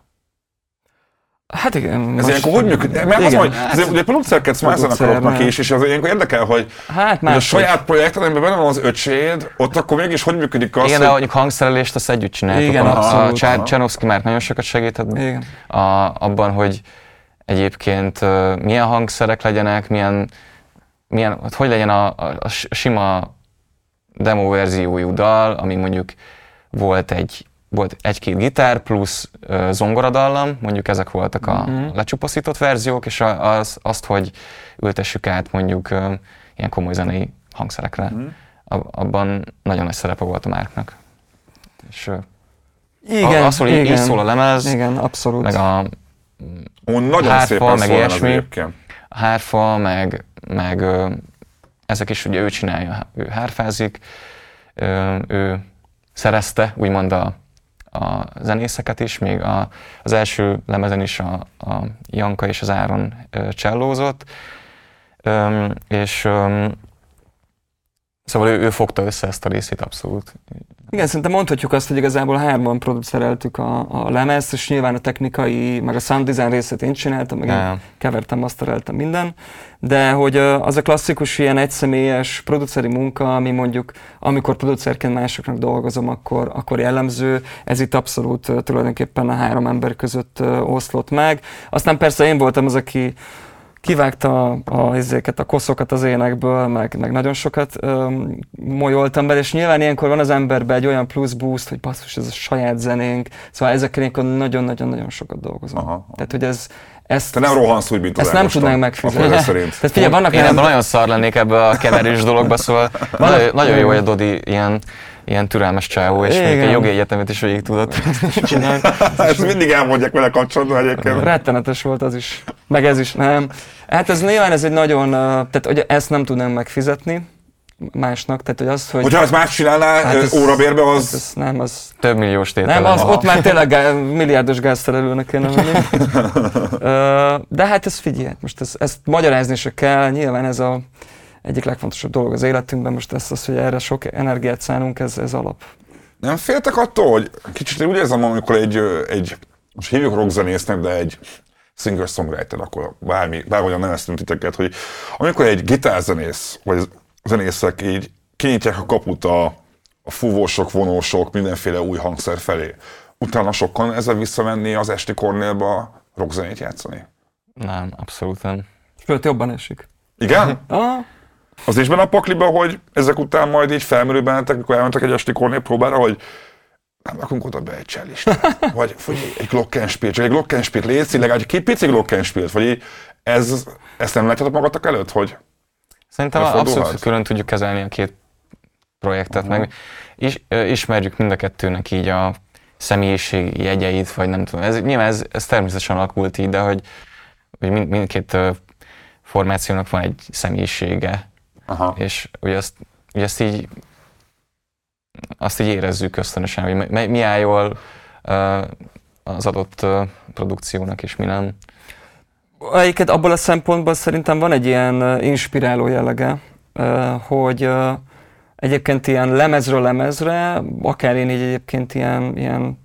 Hát igen. Ez most- ilyenkor hogy működik? Mert az, igen. hogy azért ugye producerkedsz más zenekaroknak is, és az ilyenkor érdekel, hogy Hát a saját projekted, amiben benne van az öcséd, ott akkor mégis hogy működik az, Igen, de hogy... mondjuk hangszerelést azt együtt csináljuk. Igen, a, a abszolút. Csá- Csernovszki már nagyon sokat segített Igen. a, abban, hogy egyébként milyen hangszerek legyenek, milyen, milyen hogy, legyen a, a, a sima demo verziójú dal, ami mondjuk volt egy volt egy-két gitár plusz ö, zongoradallam, mondjuk ezek voltak a Mhm. lecsupaszított verziók, és a, az, azt, hogy ültessük át mondjuk ö, ilyen komoly zenei hangszerekre. Ab, abban nagyon nagy szerepe volt a Márknak. És ö, Igen, a, az, hogy így- így igen. szól a lemez, Igen, abszolút. meg a, Ó, nagyon hárfa, szépen meg ilyesmi. a hárfa, meg, meg ö, ezek is ugye ő csinálja, ő hárfázik, ő szerezte úgymond a, a zenészeket is, még a, az első lemezen is a, a Janka és az Áron csellózott, és szóval ő, ő fogta össze ezt a részét abszolút. Igen, szerintem mondhatjuk azt, hogy igazából hárman producereltük a, a lemezt, és nyilván a technikai, meg a sound design részét én csináltam, meg én kevertem, mastereltem minden, de hogy az a klasszikus ilyen egyszemélyes produceri munka, ami mondjuk, amikor producerként másoknak dolgozom, akkor, akkor jellemző, ez itt abszolút tulajdonképpen a három ember között oszlott meg. Aztán persze én voltam az, aki kivágta a, a, izéket, a koszokat az énekből, meg, meg nagyon sokat öm, molyoltam bele, és nyilván ilyenkor van az emberben egy olyan plusz boost, hogy basszus, ez a saját zenénk, szóval ezekkel ilyenkor nagyon-nagyon-nagyon sokat dolgozom. Aha, aha. Tehát, hogy ez, ezt, Te nem rohansz úgy, mint az ezt nem tudnánk megfizetni. Akkor (laughs) szerint. Tehát figyelj, vannak Én ebben nagyon szar lennék ebbe a keverős dologba, szóval nagyon, nagyon jó, hogy a Dodi ilyen, ilyen türelmes csávó, és még egy jogi egyetemet is végig tudott (laughs) csinálni. (laughs) Ezt mindig elmondják vele kapcsolatban egyébként. Rettenetes volt az is, meg ez is, nem. Hát ez nyilván ez egy nagyon, tehát hogy ezt nem tudnám megfizetni másnak, tehát hogy az, hogy... Hogyha ezt más csinálná Hát hát ez- órabérbe, Hát az... ez nem, az... Több milliós tétel. Nem, az, ott már tényleg gá- milliárdos gázszerelőnek kéne menni. (laughs) De hát ez figyelj, hát most ezt, ezt magyarázni se kell, nyilván ez a egyik legfontosabb dolog az életünkben, most ez az, hogy erre sok energiát szánunk, ez, ez alap. Nem féltek attól, hogy kicsit úgy érzem, amikor egy, egy most hívjuk rockzenésznek, de egy singer-songwriter, akkor bármi, bárhogyan neveztünk titeket, hogy amikor egy gitárzenész, vagy zenészek így kinyitják a kaput a, a fúvósok, vonósok, mindenféle új hangszer felé, utána sokkal ezzel visszamenni az esti kornélba rockzenét játszani. Nem, abszolút nem. Sőt, jobban esik. Igen? Ah, Az is benne a pakliba, hogy ezek után majd így felmerül bennetek, amikor elmentek egy esti kornél próbára, hogy nem rakunk oda be egy csellist. (laughs) Vagy, vagy egy glockenspielt, csak egy glockenspielt, létszik legalább egy pici glockenspielt, vagy így, ez, ezt nem látjátok magatok előtt, hogy Szerintem abszolút külön tudjuk kezelni a két projektet, meg is, ö, ismerjük mind a kettőnek így a személyiségi jegyeit, vagy nem tudom. Ez, nyilván ez, ez természetesen alakult így, de hogy, hogy mind, mindkét formációnak van egy személyisége, Aha. és ugye ezt, ugye ezt így azt így érezzük ösztönösen, hogy mi, mi áll jól az adott produkciónak, és mi nem. Egyébként abból a szempontból szerintem van egy ilyen inspiráló jellege, hogy egyébként ilyen lemezről lemezre, akár én így egyébként ilyen, ilyen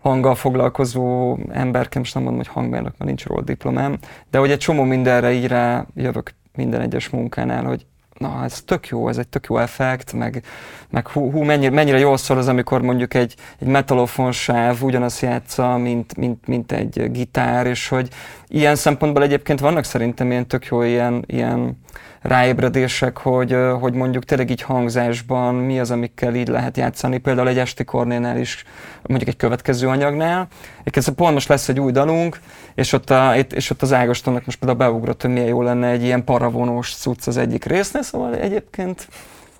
hanggal foglalkozó emberként, most nem mondom, hogy hangmérnök, mert nincs róla diplomám, de hogy egy csomó mindenre így rá jövök minden egyes munkánál, hogy na, ez tök jó, ez egy tök jó effekt, meg, meg hú, hú mennyire, mennyire jól szól az, amikor mondjuk egy, egy metalofon sáv ugyanazt játsza, mint, mint, mint egy gitár, és hogy ilyen szempontból egyébként vannak szerintem ilyen tök jó ilyen, ilyen ráébredések, hogy, hogy mondjuk tényleg így hangzásban mi az, amikkel így lehet játszani, például egy esti kornénál is, mondjuk egy következő anyagnál. Egyébként pont most lesz egy új dalunk, és ott, a, és ott az Ágostonnak most például beugrott, hogy milyen jó lenne egy ilyen paravonós cucc az egyik résznél, szóval egyébként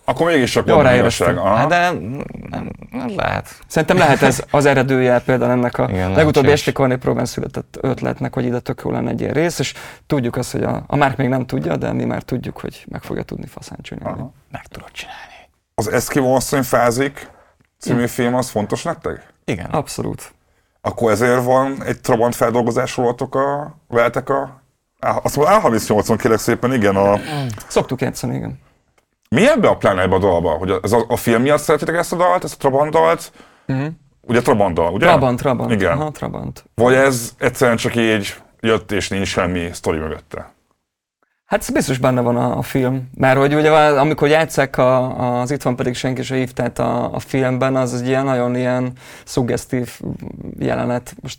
Akkor mégis csak ráéreztem. igazság. Hát de nem, nem lehet. Szerintem (laughs) lehet ez az eredője például ennek a Igen, legutóbbi esti Korné próbán született ötletnek, hogy ide tök jó lenne egy ilyen rész, és tudjuk azt, hogy a, a Márk még nem tudja, de mi már tudjuk, hogy meg fogja tudni faszán csinálni. Aha. Meg tudod csinálni. Az Eskimo asszony fázik című film, az fontos nektek? Igen. Abszolút. Akkor ezért van egy Trabant feldolgozás rolotok a, veletek a, azt mondom, A38-on kérlek szépen, igen, a, Szoktuk játszani, igen. Mi ebbe a pláne ebbe a dalba? Hogy ez a, a film miatt szeretitek ezt a dalt, ezt a Trabant dalt? Uh-huh. Ugye Trabant dal, ugye? Trabant, Trabant. Igen. Aha, Trabant. Vagy ez egyszerűen csak így jött és nincs semmi sztori mögötte? Hát ez biztos benne van a, a film. Mert hogy ugye amikor játszák a, az Itt van pedig senki se hív, tehát a, a filmben, az egy ilyen nagyon ilyen szuggesztív jelenet. Most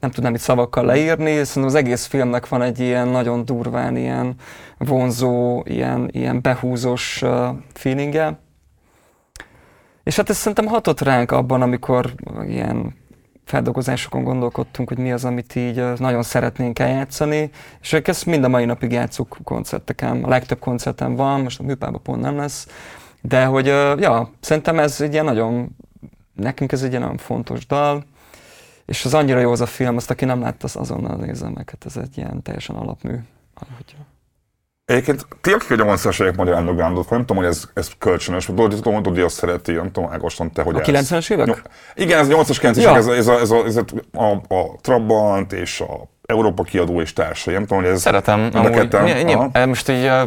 nem tudnám itt szavakkal leírni, szerintem az egész filmnek van egy ilyen nagyon durván, ilyen vonzó, ilyen, ilyen behúzós feelingje. És hát ez szerintem hatott ránk abban, amikor ilyen feldolgozásokon gondolkodtunk, hogy mi az, amit így nagyon szeretnénk eljátszani, és ezt mind a mai napig játszuk koncerteken. A legtöbb koncerten van, most a műpában pont nem lesz, de hogy, ja, szerintem ez egy ilyen nagyon, nekünk ez egy ilyen nagyon fontos dal, és az annyira jó az a film, azt aki nem látta, az azonnal nézze meg, hát ez egy ilyen teljesen alapmű. Ahogy, Egyébként ti, akik a 80-as évek magyar undergroundot, nem tudom, hogy ez, ez kölcsönös, vagy Dodi, tudom, Dodi azt szereti, nem tudom, Ágoston, te hogy a állsz. 90-es évek? Nyom- Igen, ez a 80-as, 90-es Ja. ez, a, ez, a, ez, a, ez a, a, a Trabant és a Európa kiadó és társai, nem tudom, hogy ez... Szeretem. Amúgy, ketten? ny- ny- Aha. most így ö,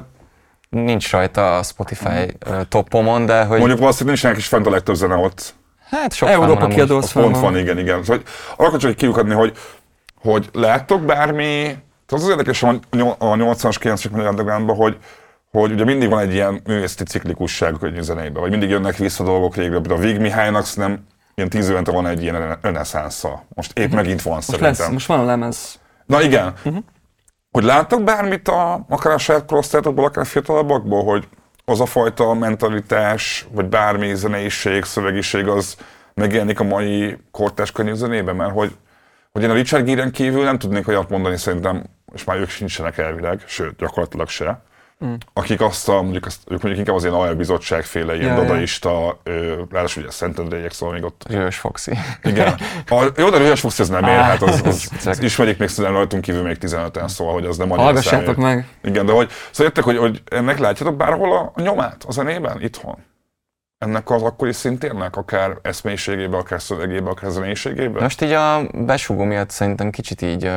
nincs rajta a Spotify ö, topomon, de hogy Mondjuk valószínűleg nincsenek is fent a legtöbb zene ott. hát sok Európa kiadó. Pont van. igen, igen. Szóval, arra akarok csak kiukadni, hogy, hogy láttok bármi, az az érdekes a nyol- a 80-as, 90-es magyar undergroundban, hogy, hogy ugye mindig van egy ilyen művészeti ciklikusság a zeneiben, vagy mindig jönnek vissza dolgok régről, például a Vig Mihálynak szerintem ilyen tíz évente van egy ilyen reneszánsza. Most épp megint van Most szerintem. lesz, most van a lemez. Na igen. hogy láttak bármit a, akár a saját korosztályokból, akár a fiatalabbakból, hogy az a fajta mentalitás, vagy bármi zeneiség, szövegiség az megjelenik a mai kortás zenében, mert hogy, hogy én a Richard Gere-en kívül nem tudnék olyat mondani szerintem, és már ők sincsenek elvileg, sőt, gyakorlatilag se, Mm. akik azt a, mondjuk, azt, ők mondjuk inkább az ilyen albizottság féle, ilyen ja, dadaista, ja. ráadásul ugye Szentendréjek, szóval még ott... Rős Foxy. Igen. A, jó, de Rős Foxy ez nem ér, hát az, az, (laughs) az ismerik még szerintem rajtunk kívül még 15-en, szóval, hogy az nem annyira Hallgassátok meg! Igen, de hogy, szóval jöttek, hogy, hogy ennek látjátok bárhol a nyomát a zenében, itthon? Ennek az akkori szintérnek, akár eszmélyiségébe, akár szövegébe, akár zenéségébe? Most így a besugó miatt szerintem kicsit így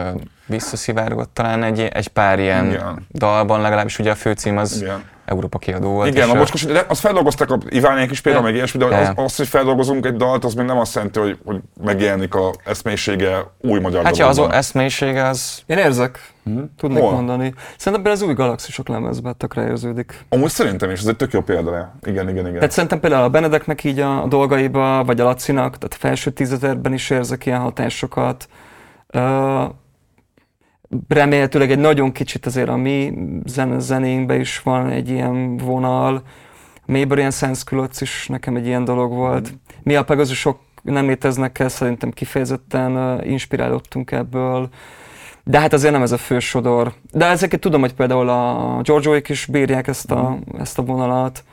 visszaszivárgott talán egy, egy pár ilyen Igen. dalban, legalábbis ugye a főcím az Igen. Európa kiadó volt. Igen, a mocskos, de azt feldolgozták a Ivánék is például, meg ilyesmi, de az, az, hogy feldolgozunk egy dalt, az még nem azt jelenti, hogy, hogy megjelenik a eszmélyisége új magyar Hát ja, az eszmélyisége az... Én érzek, hmm. tudnék Hol? mondani. Szerintem az új galaxisok lemezben tökre érződik. Amúgy szerintem is, ez egy tök jó példa. Igen, igen, igen. Tehát szerintem például a Benedeknek így a dolgaiba, vagy a Lacinak, tehát a felső tízezerben is érzek ilyen hatásokat. Uh, remélhetőleg egy nagyon kicsit azért a mi zen- zenénkben is van egy ilyen vonal. Mayberry and is nekem egy ilyen dolog volt. Mi a Pegazusok nem léteznek el, szerintem kifejezetten inspirálódtunk ebből. De hát azért nem ez a fő sodor. De ezeket tudom, hogy például a Giorgioik is bírják ezt a, ezt a vonalat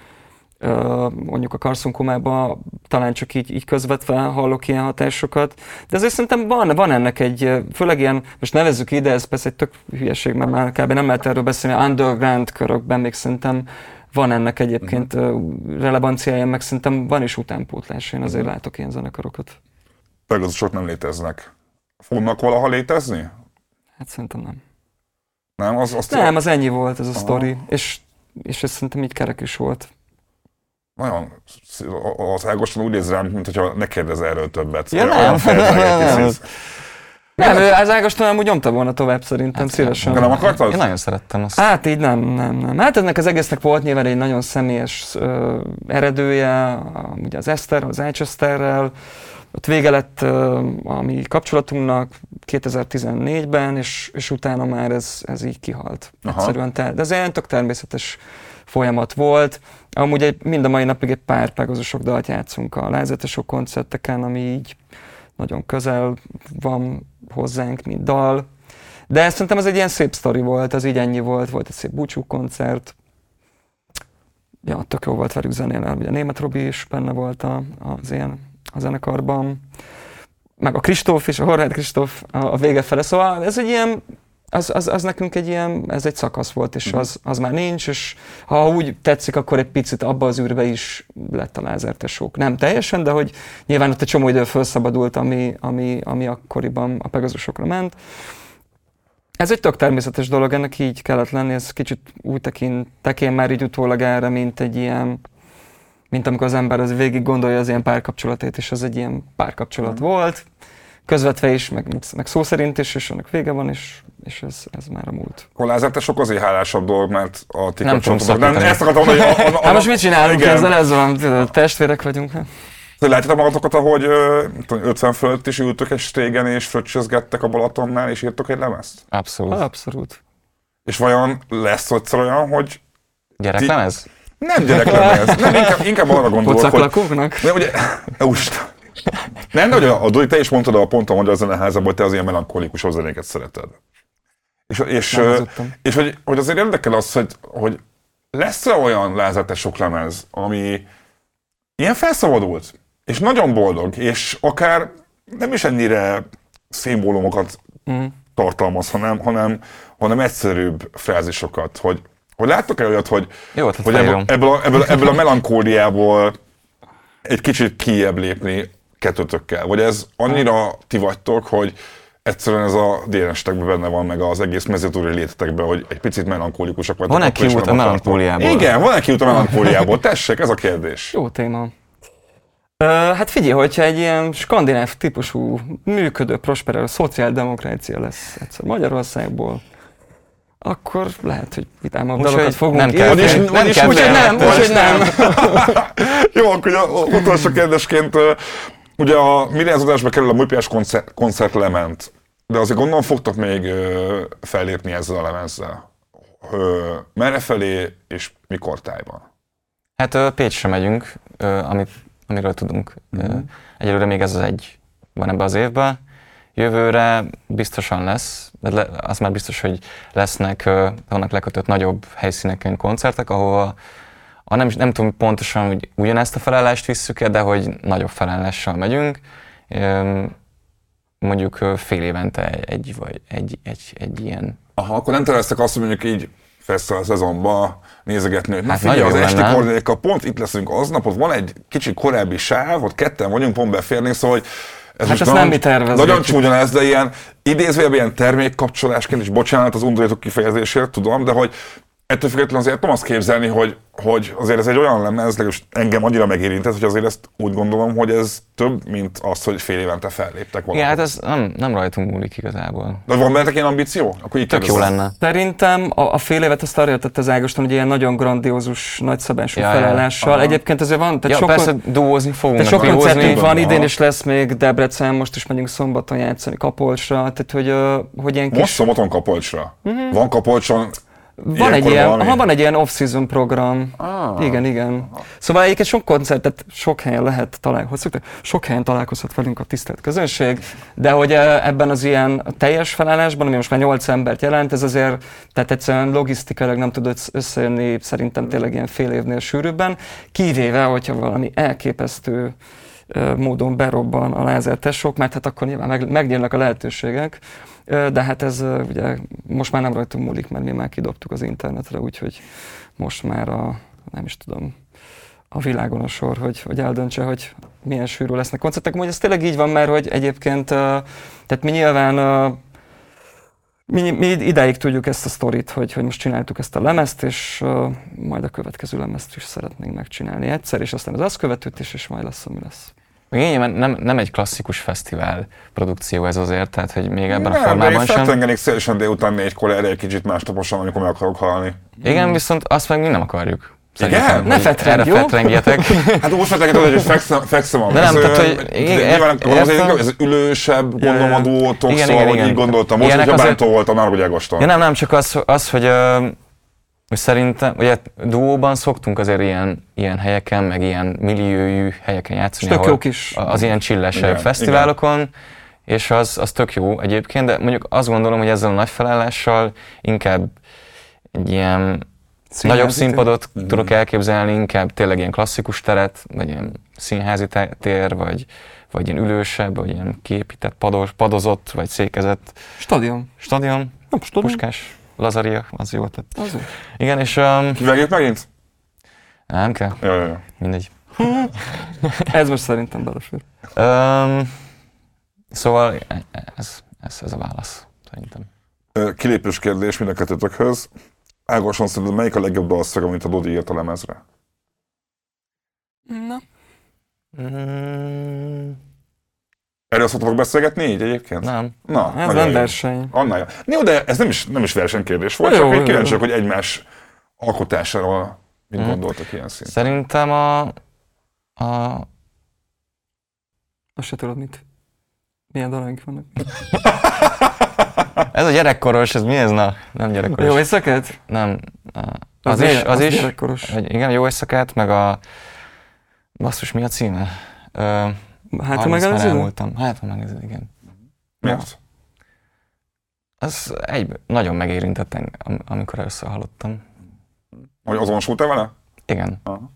mondjuk a karszunkomába talán csak így, így közvetve hallok ilyen hatásokat. De azért szerintem van, van ennek egy, főleg ilyen, most nevezzük ide, ez persze egy tök hülyeség, mert már kb. nem lehet erről beszélni, underground körökben még szerintem van ennek egyébként uh-huh. relevanciája, meg szerintem van is utánpótlás, én azért uh-huh. látok ilyen zenekarokat. Pegazusok nem léteznek. Fognak valaha létezni? Hát szerintem nem. Nem, az, azt nem, az ennyi volt ez a sztori, és, és ez szerintem így kerek is volt nagyon az Ágoston úgy néz rám, mint hogyha ne kérdez erről többet. Ja, nem. nem. Nem, ő az Ágoston amúgy nyomta volna tovább szerintem, hát, szívesen. nem akartad? Én nagyon szerettem azt. Hát így nem, nem, nem. Hát ennek az egésznek volt nyilván egy nagyon személyes ö, eredője, a, ugye az Eszter, az Eichesterrel, ott vége lett ö, a mi kapcsolatunknak 2014-ben, és, és utána már ez, ez így kihalt. Aha. Egyszerűen, te, de ez egy tök természetes folyamat volt. Amúgy egy, mind a mai napig egy pár Pegazusok dalt játszunk a lázetesok koncerteken, ami így nagyon közel van hozzánk, mint dal. De szerintem ez egy ilyen szép sztori volt, az így ennyi volt, volt egy szép búcsú koncert. Ja, tök jó volt velük zenélni, ugye német Robi is benne volt a, az ilyen a zenekarban. Meg a Kristóf és a Horváth Kristóf a, a vége fele. Szóval ez egy ilyen az, az, az nekünk egy ilyen, ez egy szakasz volt, és mhm. az, az már nincs, és ha úgy tetszik, akkor egy picit abba az űrbe is lett a lázertesók. Nem teljesen, de hogy nyilván ott egy csomó idő felszabadult, ami, ami, ami akkoriban a Pegazusokra ment. Ez egy tök természetes dolog, ennek így kellett lenni, ez kicsit úgy tekintek én már így utólag erre, mint egy ilyen, mint amikor az ember az végig gondolja az ilyen párkapcsolatét, és az egy ilyen párkapcsolat mm. volt, közvetve is, meg, meg szó szerint is, és annak vége van, és és ez, ez már a múlt. Kolázát, sok azért hálásabb dolog, mert a ti nem Nem, ezt akartam hogy... A, a, a, (laughs) hát most mit csinálunk igen. ezzel? Ez van, testvérek vagyunk. Hát. Látjátok magatokat, ahogy 50 fölött is ültök egy stégen, és fröccsözgettek a Balatonnál, és írtok egy lemezt? Abszolút. Abszolút. És vajon lesz egyszer olyan, hogy... Gyereklemez? Ti... Nem gyereklemez. Nem, inkább, inkább arra gondolok, hogy... Nem, ugye... Ust. Nem, de a Dori, te is mondtad a hogy a zeneházában, hogy te az ilyen melankolikus zenéket szereted. És, és, és hogy, hogy azért érdekel az, hogy, hogy lesz-e olyan lázatesok lemez, ami ilyen felszabadult, és nagyon boldog, és akár nem is ennyire szimbólumokat mm. tartalmaz, hanem, hanem, hanem egyszerűbb frázisokat, hogy, hogy láttok-e olyat, hogy, Jó, hogy ebből, ebből, a, ebből, ebből a melankóliából egy kicsit kijebb lépni kettőtökkel? Vagy ez annyira ti vagytok, hogy egyszerűen ez a DNS-tekben benne van, meg az egész mezőtúri létetekben, hogy egy picit melankólikusak vagytok. Van-e kiút a melankóliából? Igen, van-e kiút a melankóliából? Tessék, ez a kérdés. Jó téma. Uh, hát figyelj, hogyha egy ilyen skandináv típusú, működő, prosperáló szociáldemokrácia lesz egyszer Magyarországból, akkor lehet, hogy vitámabb dalokat fogunk nem kell, és, nem, nem kell, nem, úgyhogy nem. (laughs) Jó, akkor utolsó kérdésként, ugye a milliárdadásba kerül a MUPS koncert, koncert lement. de azért gondolom fogtok még ö, fellépni ezzel a lemezzel. Ö, merre felé és mikor tájban? Hát ö, Pécsre megyünk, ö, amit, amiről tudunk. Mm-hmm. Egyelőre még ez az egy van ebbe az évben. Jövőre biztosan lesz, de le, az már biztos, hogy lesznek, ö, vannak lekötött nagyobb helyszíneken koncertek, ahova a nem, nem tudom pontosan, hogy ugyanezt a felállást visszük -e, de hogy nagyobb felállással megyünk. Mondjuk fél évente egy, vagy egy, egy, egy ilyen Aha, akkor nem terveztek azt, hogy mondjuk így fesztivál szezonban nézegetni, hogy Hát figyelj, az esti koordinékkal pont itt leszünk aznap, ott van egy kicsit korábbi sáv, ott ketten vagyunk, pont beférnénk, szóval hogy ez Hát most ezt nagyon, nem mi tervezgetjük. Nagyon csúnya lesz, de ilyen idézőjelben ilyen termékkapcsolásként, és bocsánat az undorító kifejezésért, tudom, de hogy ettől függetlenül azért tudom azt képzelni, hogy, hogy azért ez egy olyan lemez, legalábbis engem annyira megérintett, hogy azért ezt úgy gondolom, hogy ez több, mint az, hogy fél évente felléptek valahol. Igen, hát ez nem, nem rajtunk múlik igazából. De van bennetek ilyen ambíció? Akkor így Tök jó kérdezem. lenne. Szerintem a, a fél évet azt arra jöttett az Ágoston, hogy ilyen nagyon grandiózus, nagyszabású Ja, ja. felállással. Aha. Egyébként azért van, tehát Ja, sok, persze duózni fogunk, tehát sok koncertünk van, Aha. idén is lesz még Debrecen, most is megyünk szombaton játszani Kapolcsra, tehát hogy, hogy ilyen Most kis... szombaton Kapolcsra. Van Kapolcson Van egy, ilyen, valami? aha, van egy ilyen off-season program. Ah. Igen, igen. Szóval egyébként sok koncertet sok helyen lehet találkozni, sok helyen találkozhat velünk a tisztelt közönség, de hogy eh, ebben az ilyen teljes felállásban, ami most már 8 embert jelent, ez azért, tehát egyszerűen logisztikailag nem tud össz- összejönni szerintem tényleg ilyen fél évnél sűrűbben, kivéve, hogyha valami elképesztő eh, módon berobban a lázer mert hát akkor nyilván meg, megnyílnak a lehetőségek, de hát ez ugye most már nem rajtunk múlik, mert mi már kidobtuk az internetre, úgyhogy most már a, nem is tudom, a világon a sor, hogy, hogy eldöntse, hogy milyen sűrű lesznek koncertek. Hogy ez tényleg így van, mert hogy egyébként, tehát mi nyilván mi, mi idáig tudjuk ezt a sztorit, hogy, hogy most csináltuk ezt a lemezt, és uh, majd a következő lemezt is szeretnénk megcsinálni egyszer, és aztán az azt követőt is, és majd lesz, ami lesz. Még nyilván nem, nem egy klasszikus fesztivál produkció ez azért, tehát hogy még ebben a nem, formában én sem. feltengenék szélesen délután négykor erre egy kicsit más taposan, amikor meg akarok halni. Igen, viszont azt meg mi nem akarjuk. Szerintem, Ne (laughs) hogy fetreng, erre jó? fetrengjetek. Hát úgy feltenget, hogy fekszem, fekszem a De nem, tehát, hogy igen, nyilván azért értem. ez ülősebb, gondolom a duótok, Igen, szóval, igen, hogy igen. így gondoltam. Most, hogyha bántó volt a Nargogy Ágoston. Ja nem, nem, csak az, az hogy, hogy szerintem, ugye duóban szoktunk azért ilyen, ilyen helyeken, meg ilyen milliójú helyeken játszani, tök ahol jó kis az ilyen csillesebb Igen, fesztiválokon, és az, az tök jó egyébként, de mondjuk azt gondolom, hogy ezzel a nagy felállással inkább egy ilyen színházi nagyobb színpadot Mhm. tudok elképzelni, inkább tényleg ilyen klasszikus teret, vagy ilyen színházi tér, vagy, vagy ilyen ülősebb, vagy ilyen kiépített, pados, padozott, vagy székezett Stadion. stadion, Nem, stadion. Puskás, Lazaria, az jó. Tehát. Az jó. Igen, és um, Kivágjuk megint? nem kell, ja, ja. mindegy. (laughs) Ez most szerintem belefér. Um, szóval ez, ez, ez a válasz, szerintem. Kilépős kérdés mind a kettőtökhöz. Ágoson szerinted melyik a legjobb dalszag, amit a Dodi írt a lemezre? Na. Mm, Erről szoktatok beszélgetni így egyébként? nem. Na, Ez nem jó. verseny. Annál jó. Jó, de ez nem is, nem is versenykérdés volt, Jó, csak egy kíváncsiak, hogy egymás alkotásáról mit Mhm. gondoltak ilyen szinten. Szerintem a, a Azt se tudod mit. Milyen dalaink vannak. ez a gyerekkoros, ez mi ez? Na, nem gyerekkoros. Jó éjszakát? Nem. a- Az, is, milyen- az, is. gyerekkoros. Hogy igen, jó éjszakát, meg a... Basszus, mi a címe? Ö, Hát, ha arra azt már megelőző? elmúltam. Hát, ha megnézed, igen. Miért? Az egy, nagyon megérintett engem, am- amikor először hallottam. Hogy azonosultál vele? Igen. Aha.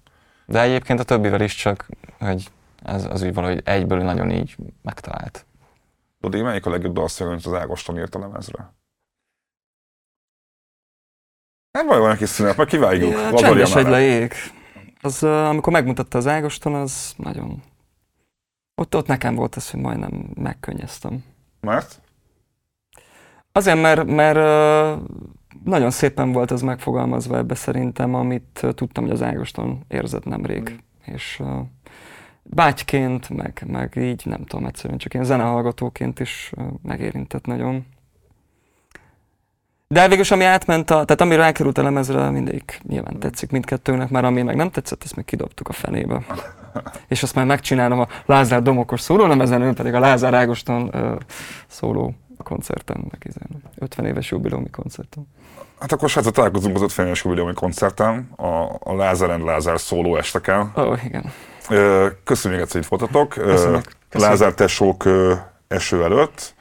De egyébként a többivel is csak, hogy ez az úgy valahogy egyből nagyon így megtalált. Dodi, melyik a legjobb dalszag, amit az Ágoston írt a lemezre? Nem baj, van egy kis szünet, meg kivágjuk. Ja, Csendes egy leég. Az, amikor megmutatta az Ágoston, az nagyon... Ott, ott nekem volt az, hogy majdnem megkönnyeztem. Mert? Azért, mert, mert nagyon szépen volt az megfogalmazva ebbe szerintem, amit tudtam, hogy az Ágoston érzett nemrég. És uh, bátyként, meg, meg így, nem tudom, egyszerűen csak ilyen zenehallgatóként is megérintett nagyon. De végülis, ami átment, a, tehát ami rákerült a lemezre, mindegyik nyilván tetszik mindkettőnek, mert ami meg nem tetszett, azt meg kidobtuk a fenébe. (laughs) És azt már megcsinálom a Lázár Domokos szóló lemezen, ő pedig a Lázár Ágoston uh, szóló koncerten, meg 50 éves jubileumi koncerten. Hát akkor srácok, találkozunk az 50 éves jubileumi koncerten, a, a Lázár and Lázár szóló esteken. Ó, oh, igen. Köszönjük, hogy itt voltatok. Köszönjük. Lázár tesók eső előtt.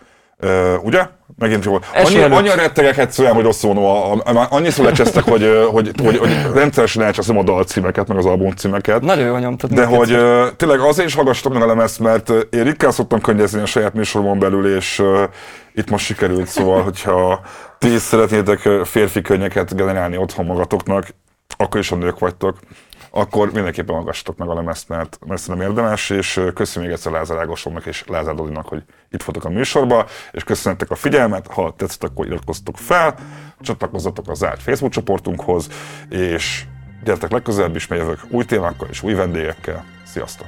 Ugye? Megint jól. Annyi, annyira rettegek egyszerűen, hogy rosszul mondom, annyiszor lecsesztek, hogy, hogy, hogy, hogy rendszeresen elcseszem a dalcímeket, meg az albumcímeket. Nagyon jól nyomtad. De hogy uh, tényleg azért is hallgassatok meg a lemezt, mert én ritkán szoktam könnyezni a saját műsoromon belül, és uh, itt most sikerült, szóval, hogyha ti is szeretnétek férfi könnyeket generálni otthon magatoknak, akkor is a nők vagytok akkor mindenképpen hallgassatok meg a lemezt, mert, mert nem érdemes, és köszönöm még egyszer Lázár Ágosomnak és Lázár Dolinak, hogy itt voltak a műsorba, és köszönhetek a figyelmet, ha tetszett, akkor iratkozzatok fel, csatlakozzatok a zárt Facebook csoportunkhoz, és gyertek legközelebb is, mert jövök új témákkal és új vendégekkel. Sziasztok!